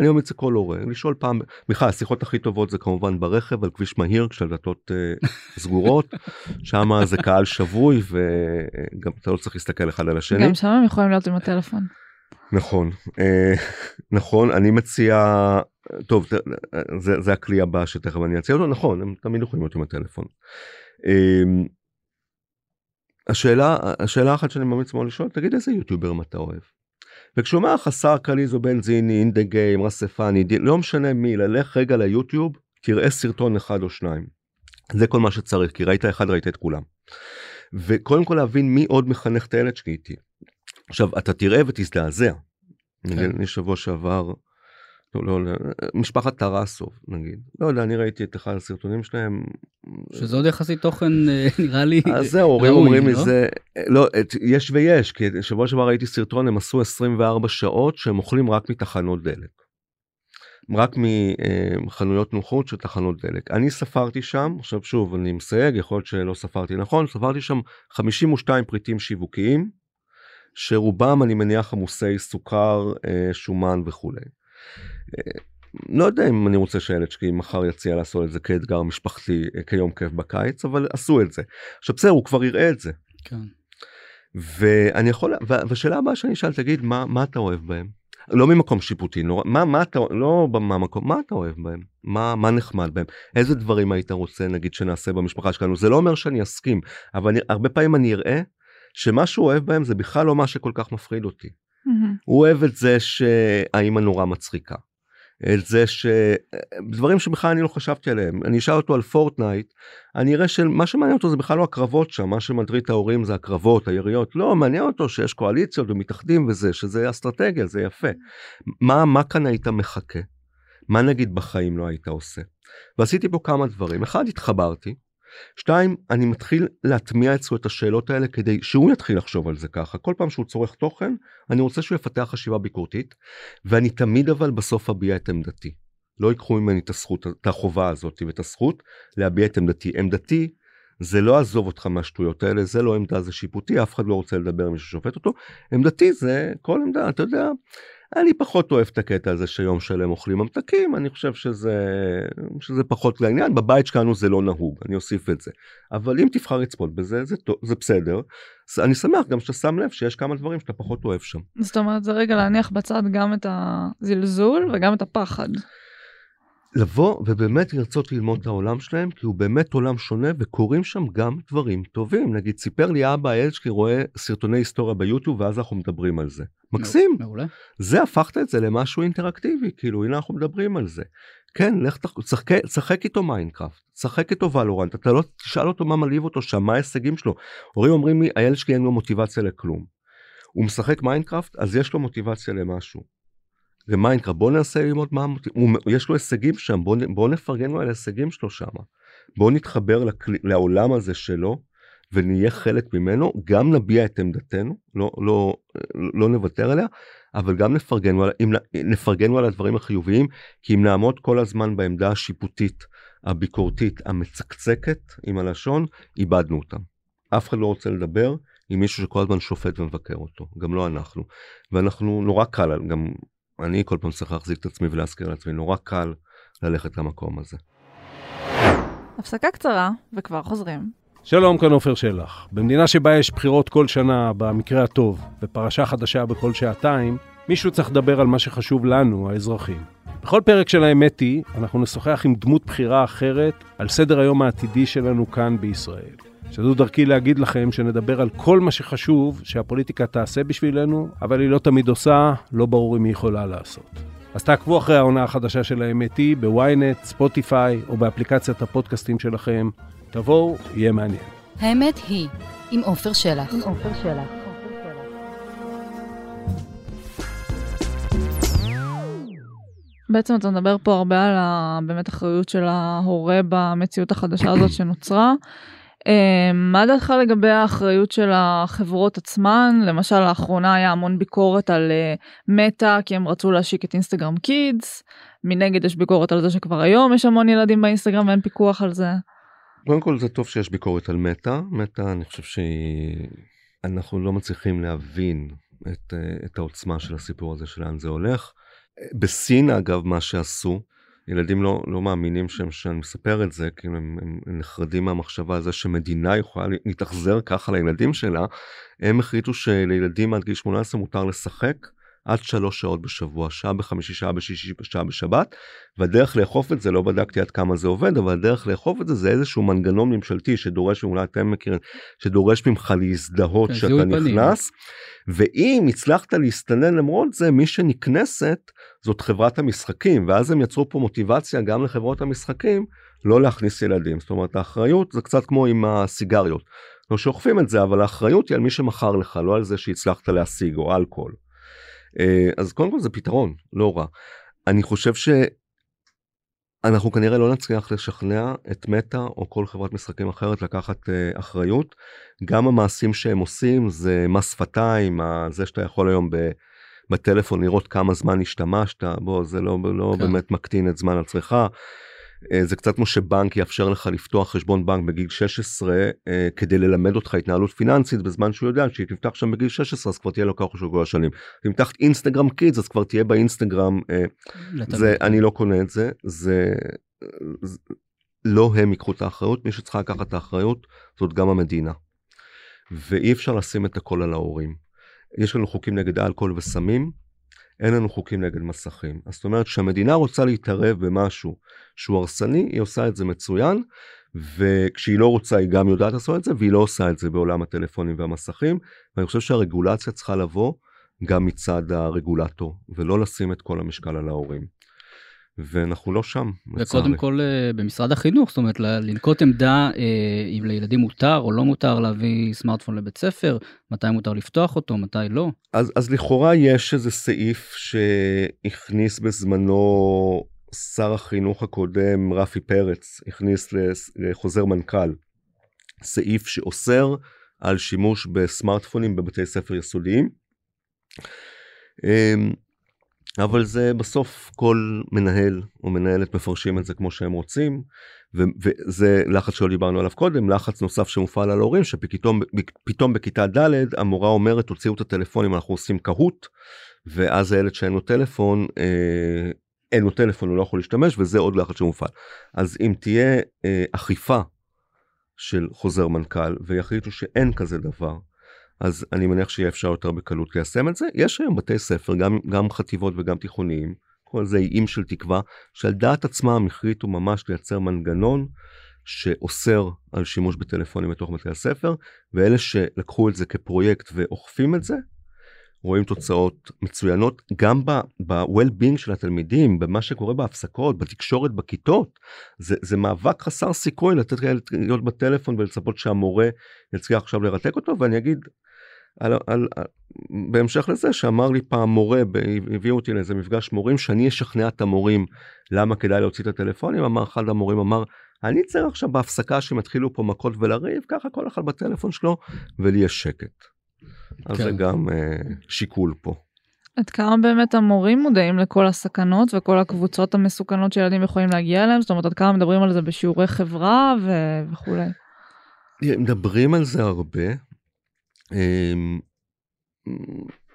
אני ממליץ לכל הורה לשאול פעם, בכלל השיחות הכי טובות זה כמובן ברכב על כביש מהיר כשהדלתות uh, סגורות, שם זה קהל שבוי וגם אתה לא צריך להסתכל אחד על השני. גם שם הם יכולים להיות עם הטלפון. נכון, uh, נכון, אני מציע, טוב זה, זה הכלי הבא שתכף אני אציע אותו, נכון, הם תמיד יכולים להיות עם הטלפון. Uh, השאלה, השאלה אחת שאני ממליץ מאוד לשאול, תגיד איזה יוטיוברים אתה אוהב. וכשהוא אומר לך שר קליזו בנזיני, אינדה גיים, רספני, לא משנה מי, ללך רגע ליוטיוב, תראה סרטון אחד או שניים. זה כל מה שצריך, כי ראית אחד, ראית את כולם. וקודם כל להבין מי עוד מחנך את הילד שלי איתי. עכשיו, אתה תראה ותזדעזע. כן. אני שבוע שעבר, לא, לא, לא, משפחת טרסוב נגיד, לא יודע, אני ראיתי את אחד הסרטונים שלהם. שזה עוד יחסית תוכן אה, *laughs* נראה לי אז זהו, הורים אומרים לי לא? זה, לא, את, יש ויש, כי שבוע שעבר ראיתי סרטון, הם עשו 24 שעות שהם אוכלים רק מתחנות דלק. רק מחנויות נוחות של תחנות דלק. אני ספרתי שם, עכשיו שוב אני מסייג, יכול להיות שלא ספרתי נכון, ספרתי שם 52 פריטים שיווקיים, שרובם אני מניח עמוסי סוכר, אה, שומן וכולי. לא יודע אם אני רוצה שהילד שלי מחר יציע לעשות את זה כאתגר משפחתי כיום כיף בקיץ אבל עשו את זה. עכשיו בסדר הוא כבר יראה את זה. כן. ואני יכול והשאלה הבאה שאני אשאל תגיד מה מה אתה אוהב בהם. לא ממקום שיפוטי לא, מה מה אתה לא במקום מה אתה אוהב בהם מה מה נחמד בהם איזה דברים היית רוצה נגיד שנעשה במשפחה שלנו זה לא אומר שאני אסכים אבל אני, הרבה פעמים אני אראה שמה שהוא אוהב בהם זה בכלל לא מה שכל כך מפחיד אותי. Mm-hmm. הוא אוהב את זה שהאימא נורא מצחיקה. את זה שדברים שבכלל אני לא חשבתי עליהם. אני אשאל אותו על פורטנייט אני אראה שמה שמעניין אותו זה בכלל לא הקרבות שם מה שמטריד את ההורים זה הקרבות היריות. לא מעניין אותו שיש קואליציות ומתאחדים וזה שזה אסטרטגיה זה יפה. מה מה כאן היית מחכה? מה נגיד בחיים לא היית עושה? ועשיתי פה כמה דברים. אחד התחברתי שתיים, אני מתחיל להטמיע אצלו את השאלות האלה כדי שהוא יתחיל לחשוב על זה ככה. כל פעם שהוא צורך תוכן, אני רוצה שהוא יפתח חשיבה ביקורתית, ואני תמיד אבל בסוף אביע את עמדתי. לא ייקחו ממני את הזכות, את החובה הזאת ואת הזכות להביע את עמדתי. עמדתי זה לא עזוב אותך מהשטויות האלה, זה לא עמדה, זה שיפוטי, אף אחד לא רוצה לדבר עם מי ששופט אותו. עמדתי זה כל עמדה, אתה יודע, אני פחות אוהב את הקטע הזה שיום שלם אוכלים ממתקים, אני חושב שזה, שזה פחות לעניין, בבית שלנו זה לא נהוג, אני אוסיף את זה. אבל אם תבחר לצפות בזה, זה, זה בסדר. אני שמח גם שאתה שם לב שיש כמה דברים שאתה פחות אוהב שם. זאת אומרת, זה רגע להניח בצד גם את הזלזול וגם את הפחד. לבוא ובאמת לרצות ללמוד את העולם שלהם כי הוא באמת עולם שונה וקורים שם גם דברים טובים. נגיד סיפר לי אבא הילד שלי רואה סרטוני היסטוריה ביוטיוב ואז אנחנו מדברים על זה. מקסים. מעולה. זה הפכת את זה למשהו אינטראקטיבי כאילו הנה אנחנו מדברים על זה. כן לך תשחק תשחק איתו מיינקראפט תשחק איתו ולורנט אתה לא תשאל אותו מה מלהיב אותו שם מה ההישגים שלו. הורים אומרים לי הילד שלי אין לו מוטיבציה לכלום. הוא משחק מיינקראפט אז יש לו מוטיבציה למשהו ומיינקראפט, בוא ננסה ללמוד מה, הוא, יש לו הישגים שם, בוא, בוא נפרגן לו על ההישגים שלו שם. בוא נתחבר לכלי, לעולם הזה שלו, ונהיה חלק ממנו, גם נביע את עמדתנו, לא, לא, לא נוותר עליה, אבל גם נפרגן, אם נפרגן על הדברים החיוביים, כי אם נעמוד כל הזמן בעמדה השיפוטית, הביקורתית, המצקצקת עם הלשון, איבדנו אותם. אף אחד לא רוצה לדבר עם מישהו שכל הזמן שופט ומבקר אותו, גם לא אנחנו. ואנחנו, נורא קל, גם אני כל פעם צריך להחזיק את עצמי ולהזכיר לעצמי, נורא קל ללכת למקום הזה. הפסקה קצרה, וכבר חוזרים. שלום, כאן עופר שלח. במדינה שבה יש בחירות כל שנה, במקרה הטוב, ופרשה חדשה בכל שעתיים, מישהו צריך לדבר על מה שחשוב לנו, האזרחים. בכל פרק של האמת היא, אנחנו נשוחח עם דמות בחירה אחרת על סדר היום העתידי שלנו כאן בישראל. שזו דרכי להגיד לכם שנדבר על כל מה שחשוב שהפוליטיקה תעשה בשבילנו, אבל היא לא תמיד עושה, לא ברור אם היא יכולה לעשות. אז תעקבו אחרי העונה החדשה של האמת היא בוויינט, ספוטיפיי או באפליקציית הפודקאסטים שלכם. תבואו, יהיה מעניין. האמת היא, עם עופר שלח. עם עופר שלח. בעצם אתה מדבר פה הרבה על באמת אחריות של ההורה במציאות החדשה הזאת שנוצרה. אה, מה דעתך לגבי האחריות של החברות עצמן? למשל לאחרונה היה המון ביקורת על אה, מטא כי הם רצו להשיק את אינסטגרם קידס. מנגד יש ביקורת על זה שכבר היום יש המון ילדים באינסטגרם ואין פיקוח על זה. קודם כל זה טוב שיש ביקורת על מטא. מטא אני חושב שאנחנו לא מצליחים להבין את, אה, את העוצמה של הסיפור הזה שלאן זה הולך. בסין אגב מה שעשו ילדים לא, לא מאמינים שהם, שאני מספר את זה, כי הם, הם, הם נחרדים מהמחשבה זה שמדינה יכולה להתאכזר ככה לילדים שלה. הם החליטו שלילדים עד גיל 18 מותר לשחק עד שלוש שעות בשבוע, שעה בחמישי, שעה בשישי, שעה בשבת, והדרך לאכוף את זה, לא בדקתי עד כמה זה עובד, אבל הדרך לאכוף את זה זה איזשהו מנגנון ממשלתי שדורש, אולי אתם מכירים, שדורש ממך להזדהות כן, שאתה נכנס, ואם הצלחת להסתנן למרות זה, מי שנכנסת זאת חברת המשחקים, ואז הם יצרו פה מוטיבציה גם לחברות המשחקים לא להכניס ילדים. זאת אומרת, האחריות זה קצת כמו עם הסיגריות. לא שאוכפים את זה, אבל האחריות היא על מי שמכר לך, לא על זה שהצלחת להשיג, או אלכוהול. אה, אז קודם כל זה פתרון, לא רע. אני חושב שאנחנו כנראה לא נצליח לשכנע את מטא או כל חברת משחקים אחרת לקחת uh, אחריות. גם המעשים שהם עושים זה מס שפתיים, זה שאתה יכול היום ב... בטלפון לראות כמה זמן השתמשת, בוא זה לא, לא כן. באמת מקטין את זמן הצריכה. אה, זה קצת כמו שבנק יאפשר לך לפתוח חשבון בנק בגיל 16 אה, כדי ללמד אותך התנהלות פיננסית בזמן שהוא יודע שהיא תפתח שם בגיל 16 אז כבר תהיה לו ככה של כל השנים. אם תחת אינסטגרם קידס אז כבר תהיה באינסטגרם אה, זה אני לא קונה את זה זה, זה לא הם ייקחו את האחריות מי שצריכה לקחת את האחריות זאת גם המדינה. ואי אפשר לשים את הכל על ההורים. יש לנו חוקים נגד אלכוהול וסמים אין לנו חוקים נגד מסכים. אז זאת אומרת שהמדינה רוצה להתערב במשהו שהוא הרסני, היא עושה את זה מצוין, וכשהיא לא רוצה היא גם יודעת לעשות את זה, והיא לא עושה את זה בעולם הטלפונים והמסכים, ואני חושב שהרגולציה צריכה לבוא גם מצד הרגולטור, ולא לשים את כל המשקל על ההורים. ואנחנו לא שם. וקודם כל אה, במשרד החינוך, זאת אומרת לנקוט עמדה אה, אם לילדים מותר או לא מותר להביא סמארטפון לבית ספר, מתי מותר לפתוח אותו, מתי לא. אז, אז לכאורה יש איזה סעיף שהכניס בזמנו שר החינוך הקודם, רפי פרץ, הכניס לחוזר מנכ"ל, סעיף שאוסר על שימוש בסמארטפונים בבתי ספר יסודיים. אמ, אבל זה בסוף כל מנהל או מנהלת מפרשים את זה כמו שהם רוצים ו- וזה לחץ שלא דיברנו עליו קודם לחץ נוסף שמופעל על ההורים שפתאום פתאום בכיתה ד' המורה אומרת תוציאו את הטלפונים אנחנו עושים קהוט ואז הילד שאין לו טלפון אה, אין לו טלפון הוא לא יכול להשתמש וזה עוד לחץ שמופעל אז אם תהיה אה, אכיפה של חוזר מנכ"ל ויחליטו שאין כזה דבר אז אני מניח שיהיה אפשר יותר בקלות ליישם את זה. יש היום בתי ספר, גם, גם חטיבות וגם תיכוניים, כל זה איים של תקווה, שעל דעת עצמם החליטו ממש לייצר מנגנון שאוסר על שימוש בטלפונים בתוך בתי הספר, ואלה שלקחו את זה כפרויקט ואוכפים את זה, רואים תוצאות מצוינות גם ב-well-being של התלמידים, במה שקורה בהפסקות, בתקשורת בכיתות. זה, זה מאבק חסר סיכוי לתת להיות בטלפון ולצפות שהמורה יצליח עכשיו לרתק אותו, ואני אגיד, על, על, על, בהמשך לזה שאמר לי פעם מורה, הביאו אותי לאיזה מפגש מורים, שאני אשכנע את המורים למה כדאי להוציא את הטלפונים, אמר אחד המורים, אמר, אני צריך עכשיו בהפסקה שהם יתחילו פה מכות ולריב, ככה כל אחד בטלפון שלו, ולי יש שקט. אז כן. זה גם אה, שיקול פה. עד כמה באמת המורים מודעים לכל הסכנות וכל הקבוצות המסוכנות שילדים יכולים להגיע אליהם? זאת אומרת, עד כמה מדברים על זה בשיעורי חברה ו... וכולי. מדברים על זה הרבה. הם,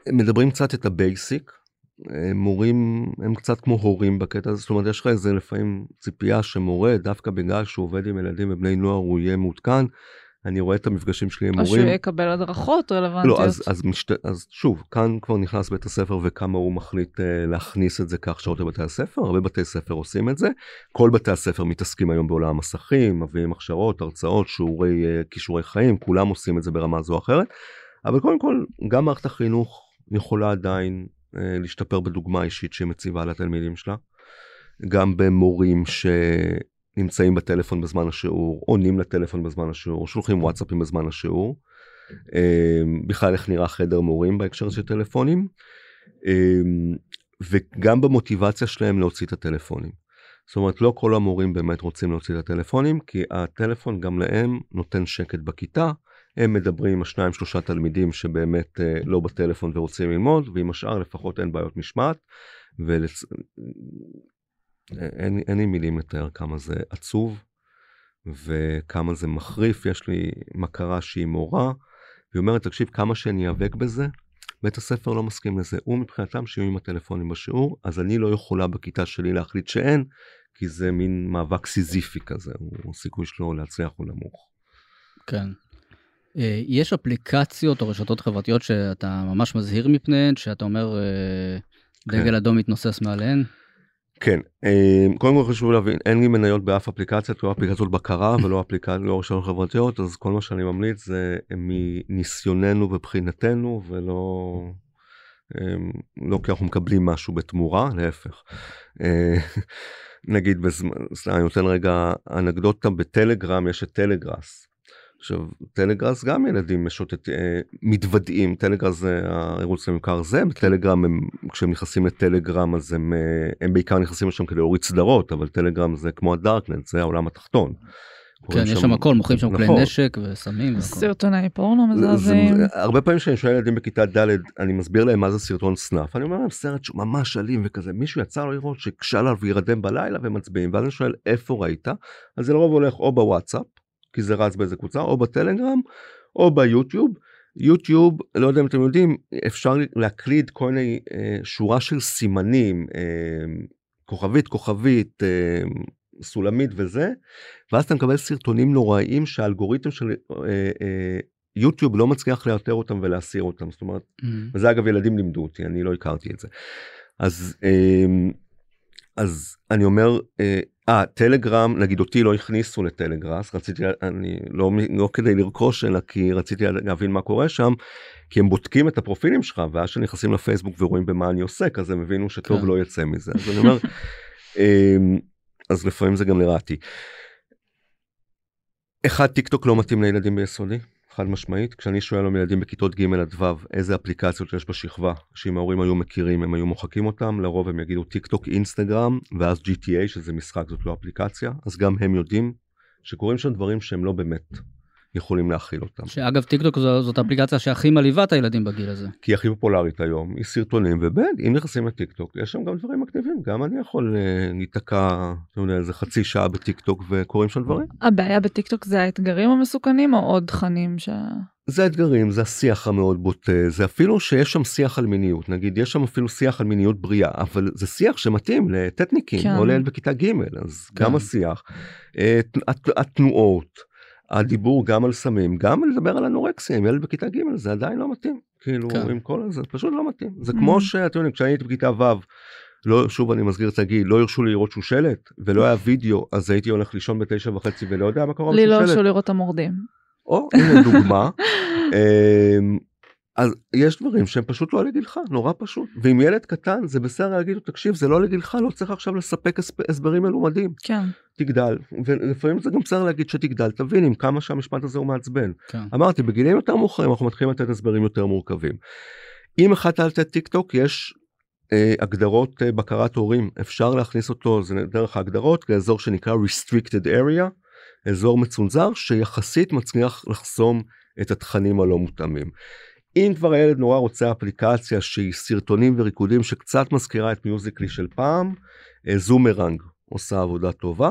הם מדברים קצת את ה basic. הם מורים הם קצת כמו הורים בקטע הזה זאת אומרת יש לך איזה לפעמים ציפייה שמורה דווקא בגלל שהוא עובד עם ילדים ובני נוער הוא יהיה מעודכן. אני רואה את המפגשים שלי עם או מורים. שהוא יקבל הדרכות רלוונטיות. לא, אז, אז, משת... אז שוב, כאן כבר נכנס בית הספר וכמה הוא מחליט אה, להכניס את זה כהכשרות לבתי הספר, הרבה בתי ספר עושים את זה. כל בתי הספר מתעסקים היום בעולם המסכים, מביאים הכשרות, הרצאות, שיעורי אה, כישורי חיים, כולם עושים את זה ברמה זו או אחרת. אבל קודם כל, גם מערכת החינוך יכולה עדיין אה, להשתפר בדוגמה האישית שמציבה לתלמידים שלה. גם במורים ש... נמצאים בטלפון בזמן השיעור, עונים לטלפון בזמן השיעור, שולחים וואטסאפים בזמן השיעור. בכלל איך נראה חדר מורים בהקשר של טלפונים. וגם במוטיבציה שלהם להוציא את הטלפונים. זאת אומרת לא כל המורים באמת רוצים להוציא את הטלפונים כי הטלפון גם להם נותן שקט בכיתה. הם מדברים עם השניים שלושה תלמידים שבאמת לא בטלפון ורוצים ללמוד ועם השאר לפחות אין בעיות משמעת. ולצ... אין, אין לי מילים לתאר כמה זה עצוב וכמה זה מחריף. יש לי מכרה שהיא מורה, והיא אומרת, תקשיב, כמה שאני איאבק בזה, בית הספר לא מסכים לזה. הוא מבחינתם שיהיו עם הטלפונים בשיעור, אז אני לא יכולה בכיתה שלי להחליט שאין, כי זה מין מאבק סיזיפי כזה, הוא הסיכוי שלו להצליח הוא נמוך. כן. יש אפליקציות או רשתות חברתיות שאתה ממש מזהיר מפניהן, שאתה אומר דגל כן. אדום מתנוסס מעליהן? כן, קודם כל חשוב להבין, אין לי מניות באף אפליקציה, לא אפליקציות בקרה *coughs* ולא אפליקציות, לא רשתות חברתיות, אז כל מה שאני ממליץ זה מניסיוננו ובחינתנו ולא לא כי אנחנו מקבלים משהו בתמורה, להפך. *laughs* נגיד, בזמן, אני נותן רגע אנקדוטה, בטלגרם יש את טלגראס. עכשיו טלגראס גם ילדים משוטט אה, מתוודעים טלגראס זה הערוץ המוכר זה בטלגרם הם כשהם נכנסים לטלגרם אז הם אה, הם בעיקר נכנסים לשם כדי להוריד סדרות אבל טלגרם זה כמו הדארקנט זה העולם התחתון. כן יש שם הכל מוכרים שם כלי נכון. נשק וסמים. סרטוני פורנו מזעזעים. הרבה פעמים כשאני שואל ילדים בכיתה ד' אני מסביר להם מה זה סרטון סנאפ אני אומר להם סרט שהוא ממש אלים וכזה מישהו יצא לו לראות שקשה עליו וירדם בלילה ומצביעים ואז אני שואל איפה ראית אז זה לרוב הולך או בוואטסאפ כי זה רץ באיזה קבוצה או בטלגרם או ביוטיוב. יוטיוב לא יודע אם אתם יודעים אפשר להקליד כל מיני אה, שורה של סימנים אה, כוכבית כוכבית אה, סולמית וזה ואז אתה מקבל סרטונים נוראיים שהאלגוריתם של אה, אה, יוטיוב לא מצליח לאתר אותם ולהסיר אותם זאת אומרת mm-hmm. וזה אגב ילדים לימדו אותי אני לא הכרתי את זה אז אה, אז אני אומר אה, אה, טלגרם, נגיד אותי לא הכניסו לטלגראס, רציתי, אני לא, לא כדי לרכוש, אלא כי רציתי להבין מה קורה שם, כי הם בודקים את הפרופילים שלך, ואז כשנכנסים לפייסבוק ורואים במה אני עוסק, אז הם הבינו שטוב כן. לא יצא מזה. אז אני אומר, *laughs* אמ, אז לפעמים זה גם לרעתי. אחד, טיק טוק לא מתאים לילדים ביסודי. חד משמעית כשאני שואל היום ילדים בכיתות ג' עד ו' איזה אפליקציות יש בשכבה שאם ההורים היו מכירים הם היו מוחקים אותם לרוב הם יגידו טיק טוק אינסטגרם ואז GTA שזה משחק זאת לא אפליקציה אז גם הם יודעים שקורים שם דברים שהם לא באמת יכולים להכיל אותם. שאגב טיק טוק זו, זאת אפליקציה שהכי מלהיבה את הילדים בגיל הזה. כי היא הכי פופולרית היום, היא סרטונים וב' אם נכנסים לטיק טוק יש שם גם דברים מגניבים, גם אני יכול uh, להיתקע איזה חצי שעה בטיק טוק וקורים שם דברים. הבעיה בטיק טוק זה האתגרים המסוכנים או עוד תכנים ש... זה האתגרים, זה השיח המאוד בוטה, זה אפילו שיש שם שיח על מיניות, נגיד יש שם אפילו שיח על מיניות בריאה, אבל זה שיח שמתאים לטטניקים כן. או לילד בכיתה ג' אז כן. גם השיח, אה, התנועות. הדיבור גם על סמים גם לדבר על אנורקסיה עם ילד בכיתה ג' זה עדיין לא מתאים כאילו כן. עם כל זה פשוט לא מתאים זה mm-hmm. כמו שאתם יודעים כשאני הייתי בכיתה ו' לא שוב אני מסגיר את הגיל לא הרשו לי לראות שושלת ולא היה וידאו אז הייתי הולך לישון בתשע וחצי ולא יודע מה קורה לי לא הרשו לראות המורדים. או הנה דוגמה. *laughs* אז יש דברים שהם פשוט לא לגילך, נורא פשוט. ואם ילד קטן זה בסדר להגיד לו, תקשיב, זה לא לגילך, לא צריך עכשיו לספק הסב- הסברים מלומדים. כן. תגדל, ולפעמים זה גם בסדר להגיד שתגדל, תבין עם כמה שהמשפט הזה הוא מעצבן. כן. אמרתי, בגילים יותר מאוחרים אנחנו מתחילים לתת הסברים יותר מורכבים. אם החלטת לתת טיק טוק, יש אה, הגדרות אה, בקרת הורים, אפשר להכניס אותו, זה דרך ההגדרות, לאזור שנקרא restricted area, אזור מצונזר שיחסית מצליח לחסום את התכנים הלא מותאמים. אם כבר הילד נורא רוצה אפליקציה שהיא סרטונים וריקודים שקצת מזכירה את מיוזיקלי של פעם, אה, זומרנג עושה עבודה טובה,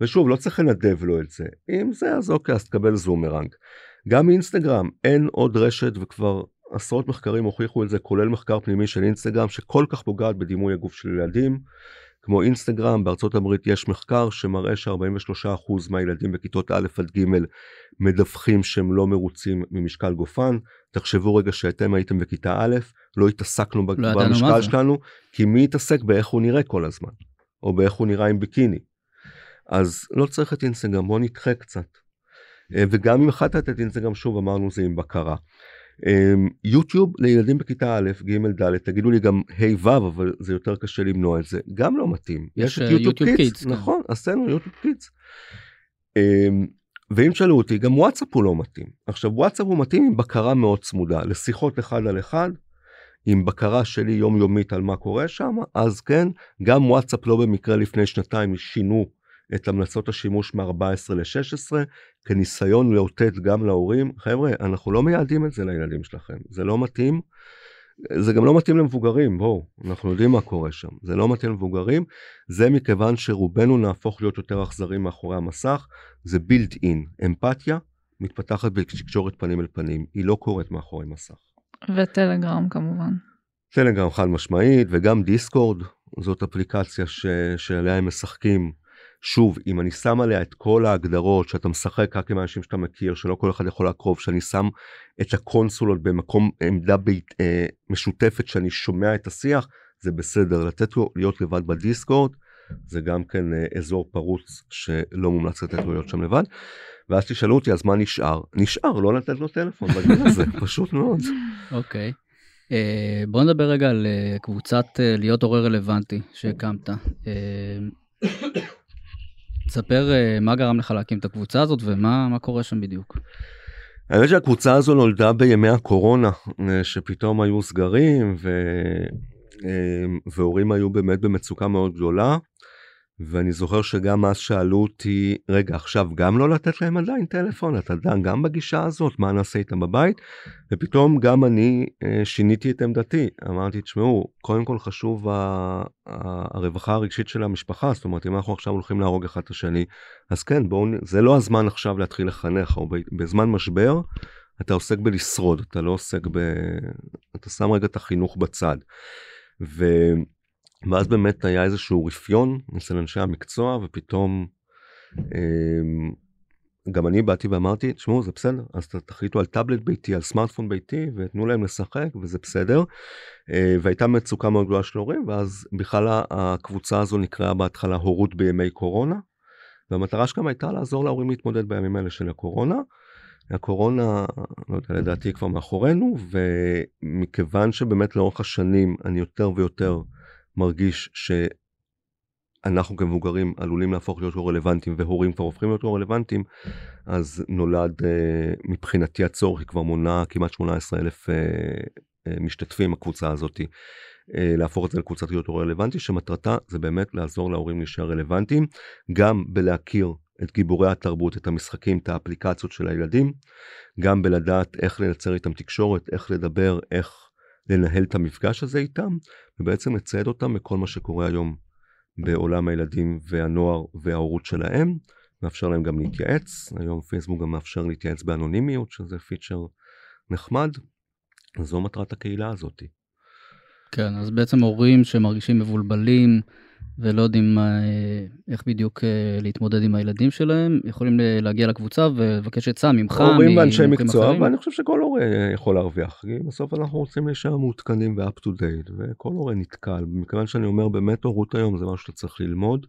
ושוב לא צריך לנדב לו את זה, אם זה אז אוקיי אז תקבל זומרנג. גם אינסטגרם אין עוד רשת וכבר עשרות מחקרים הוכיחו את זה כולל מחקר פנימי של אינסטגרם שכל כך פוגעת בדימוי הגוף של ילדים. כמו אינסטגרם בארצות הברית יש מחקר שמראה ש-43% מהילדים בכיתות א' עד ג' מדווחים שהם לא מרוצים ממשקל גופן. תחשבו רגע שאתם הייתם בכיתה א', לא התעסקנו לא במשקל. שלנו, כי מי התעסק באיך הוא נראה כל הזמן, או באיך הוא נראה עם ביקיני. אז לא צריך את אינסטגרם, בוא נדחה קצת. אה, וגם אם החלטת לתת אינסטגרם, שוב אמרנו זה עם בקרה. אה, יוטיוב לילדים בכיתה א', ג', ד', תגידו לי גם ה' ו', אבל זה יותר קשה למנוע את זה, גם לא מתאים. יש, את אה, יוטיוב יוטיוב קידס, כן. נכון, עשינו יוטיוב קידס. אה, ואם שאלו אותי, גם וואטסאפ הוא לא מתאים. עכשיו וואטסאפ הוא מתאים עם בקרה מאוד צמודה, לשיחות אחד על אחד, עם בקרה שלי יומיומית על מה קורה שם, אז כן, גם וואטסאפ לא במקרה לפני שנתיים שינו את המלצות השימוש מ-14 ל-16, כניסיון לאותת גם להורים, חבר'ה, אנחנו לא מייעדים את זה לילדים שלכם, זה לא מתאים. זה גם לא מתאים למבוגרים, בואו, אנחנו יודעים מה קורה שם. זה לא מתאים למבוגרים, זה מכיוון שרובנו נהפוך להיות יותר אכזרים מאחורי המסך, זה built in. אמפתיה מתפתחת בתקשורת פנים אל פנים, היא לא קורית מאחורי מסך. וטלגרם כמובן. טלגרם חד משמעית וגם דיסקורד זאת אפליקציה ש... שעליה הם משחקים. שוב אם אני שם עליה את כל ההגדרות שאתה משחק רק עם אנשים שאתה מכיר שלא כל אחד יכול לעקוב שאני שם את הקונסולות במקום עמדה בית, אה, משותפת שאני שומע את השיח זה בסדר לתת לו להיות לבד בדיסקורד זה גם כן אה, אזור פרוץ שלא מומלץ לתת לו להיות שם לבד. ואז תשאלו אותי אז מה נשאר נשאר לא לתת לו טלפון בגיל הזה *laughs* פשוט מאוד. אוקיי. אה, בוא נדבר רגע על אה, קבוצת אה, להיות הורה רלוונטי שהקמת. תספר אה, מה גרם לך להקים את הקבוצה הזאת ומה מה קורה שם בדיוק. האמת שהקבוצה הזו נולדה בימי הקורונה אה, שפתאום היו סגרים ו... אה, והורים היו באמת במצוקה מאוד גדולה. ואני זוכר שגם אז שאלו אותי רגע עכשיו גם לא לתת להם עדיין טלפון? אתה דן גם בגישה הזאת? מה נעשה איתם בבית? ופתאום גם אני אה, שיניתי את עמדתי. אמרתי תשמעו קודם כל חשוב ה- ה- הרווחה הרגשית של המשפחה זאת אומרת אם אנחנו עכשיו הולכים להרוג אחד את השני אז כן בואו זה לא הזמן עכשיו להתחיל לחנך או בזמן משבר אתה עוסק בלשרוד אתה לא עוסק ב... אתה שם רגע את החינוך בצד. ו... ואז באמת היה איזשהו רפיון אצל אנשי המקצוע ופתאום אמ, גם אני באתי ואמרתי תשמעו זה בסדר אז תחליטו על טאבלט ביתי על סמארטפון ביתי ותנו להם לשחק וזה בסדר. אה, והייתה מצוקה מאוד גדולה של הורים ואז בכלל הקבוצה הזו נקראה בהתחלה הורות בימי קורונה. והמטרה שגם הייתה לעזור להורים להתמודד בימים האלה של הקורונה. הקורונה לא יודע לדעתי כבר מאחורינו ומכיוון שבאמת לאורך השנים אני יותר ויותר מרגיש שאנחנו כמבוגרים עלולים להפוך להיות לא רלוונטיים והורים כבר הופכים להיות לא רלוונטיים אז נולד אה, מבחינתי הצורך היא כבר מונה כמעט 18 אלף אה, אה, משתתפים הקבוצה הזאתי. להפוך את זה לקבוצת להיות הורה רלוונטי שמטרתה זה באמת לעזור להורים להישאר רלוונטיים גם בלהכיר את גיבורי התרבות את המשחקים את האפליקציות של הילדים גם בלדעת איך לייצר איתם תקשורת איך לדבר איך לנהל את המפגש הזה איתם ובעצם לצייד אותם בכל מה שקורה היום בעולם הילדים והנוער וההורות שלהם מאפשר להם גם להתייעץ היום פייסבוק גם מאפשר להתייעץ באנונימיות שזה פיצ'ר נחמד. זו מטרת הקהילה הזאתי. כן אז בעצם הורים שמרגישים מבולבלים ולא יודעים מה, אה, איך בדיוק אה, להתמודד עם הילדים שלהם יכולים להגיע לקבוצה ולבקש עצה ממך. הורים ואנשי מקצוע אחרים. ואני חושב שכל הורה יכול להרוויח כי בסוף אנחנו רוצים להישאר מעודכנים ו-up to date וכל הורה נתקל מכיוון שאני אומר באמת הורות היום זה משהו שאתה צריך ללמוד.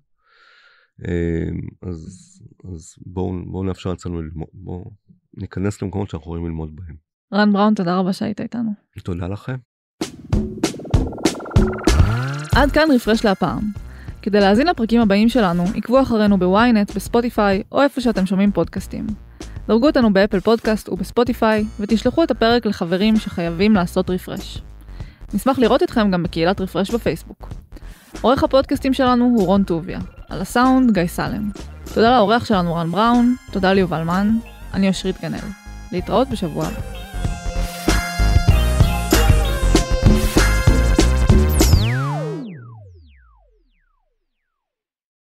אה, אז אז בואו בואו נאפשר לעצמנו ללמוד בואו ניכנס למקומות שאנחנו יכולים ללמוד בהם. רן בראון, תודה רבה שהיית איתנו. תודה לכם. עד כאן רפרש להפעם. כדי להאזין לפרקים הבאים שלנו, עקבו אחרינו בוויינט, בספוטיפיי, או איפה שאתם שומעים פודקאסטים. דרגו אותנו באפל פודקאסט ובספוטיפיי, ותשלחו את הפרק לחברים שחייבים לעשות רפרש. נשמח לראות אתכם גם בקהילת רפרש בפייסבוק. עורך הפודקאסטים שלנו הוא רון טוביה, על הסאונד גיא סלם. תודה לאורח שלנו רן בראון, תודה ליובל מן, אני אושרית גנאל. להתראות בשבוע הבא.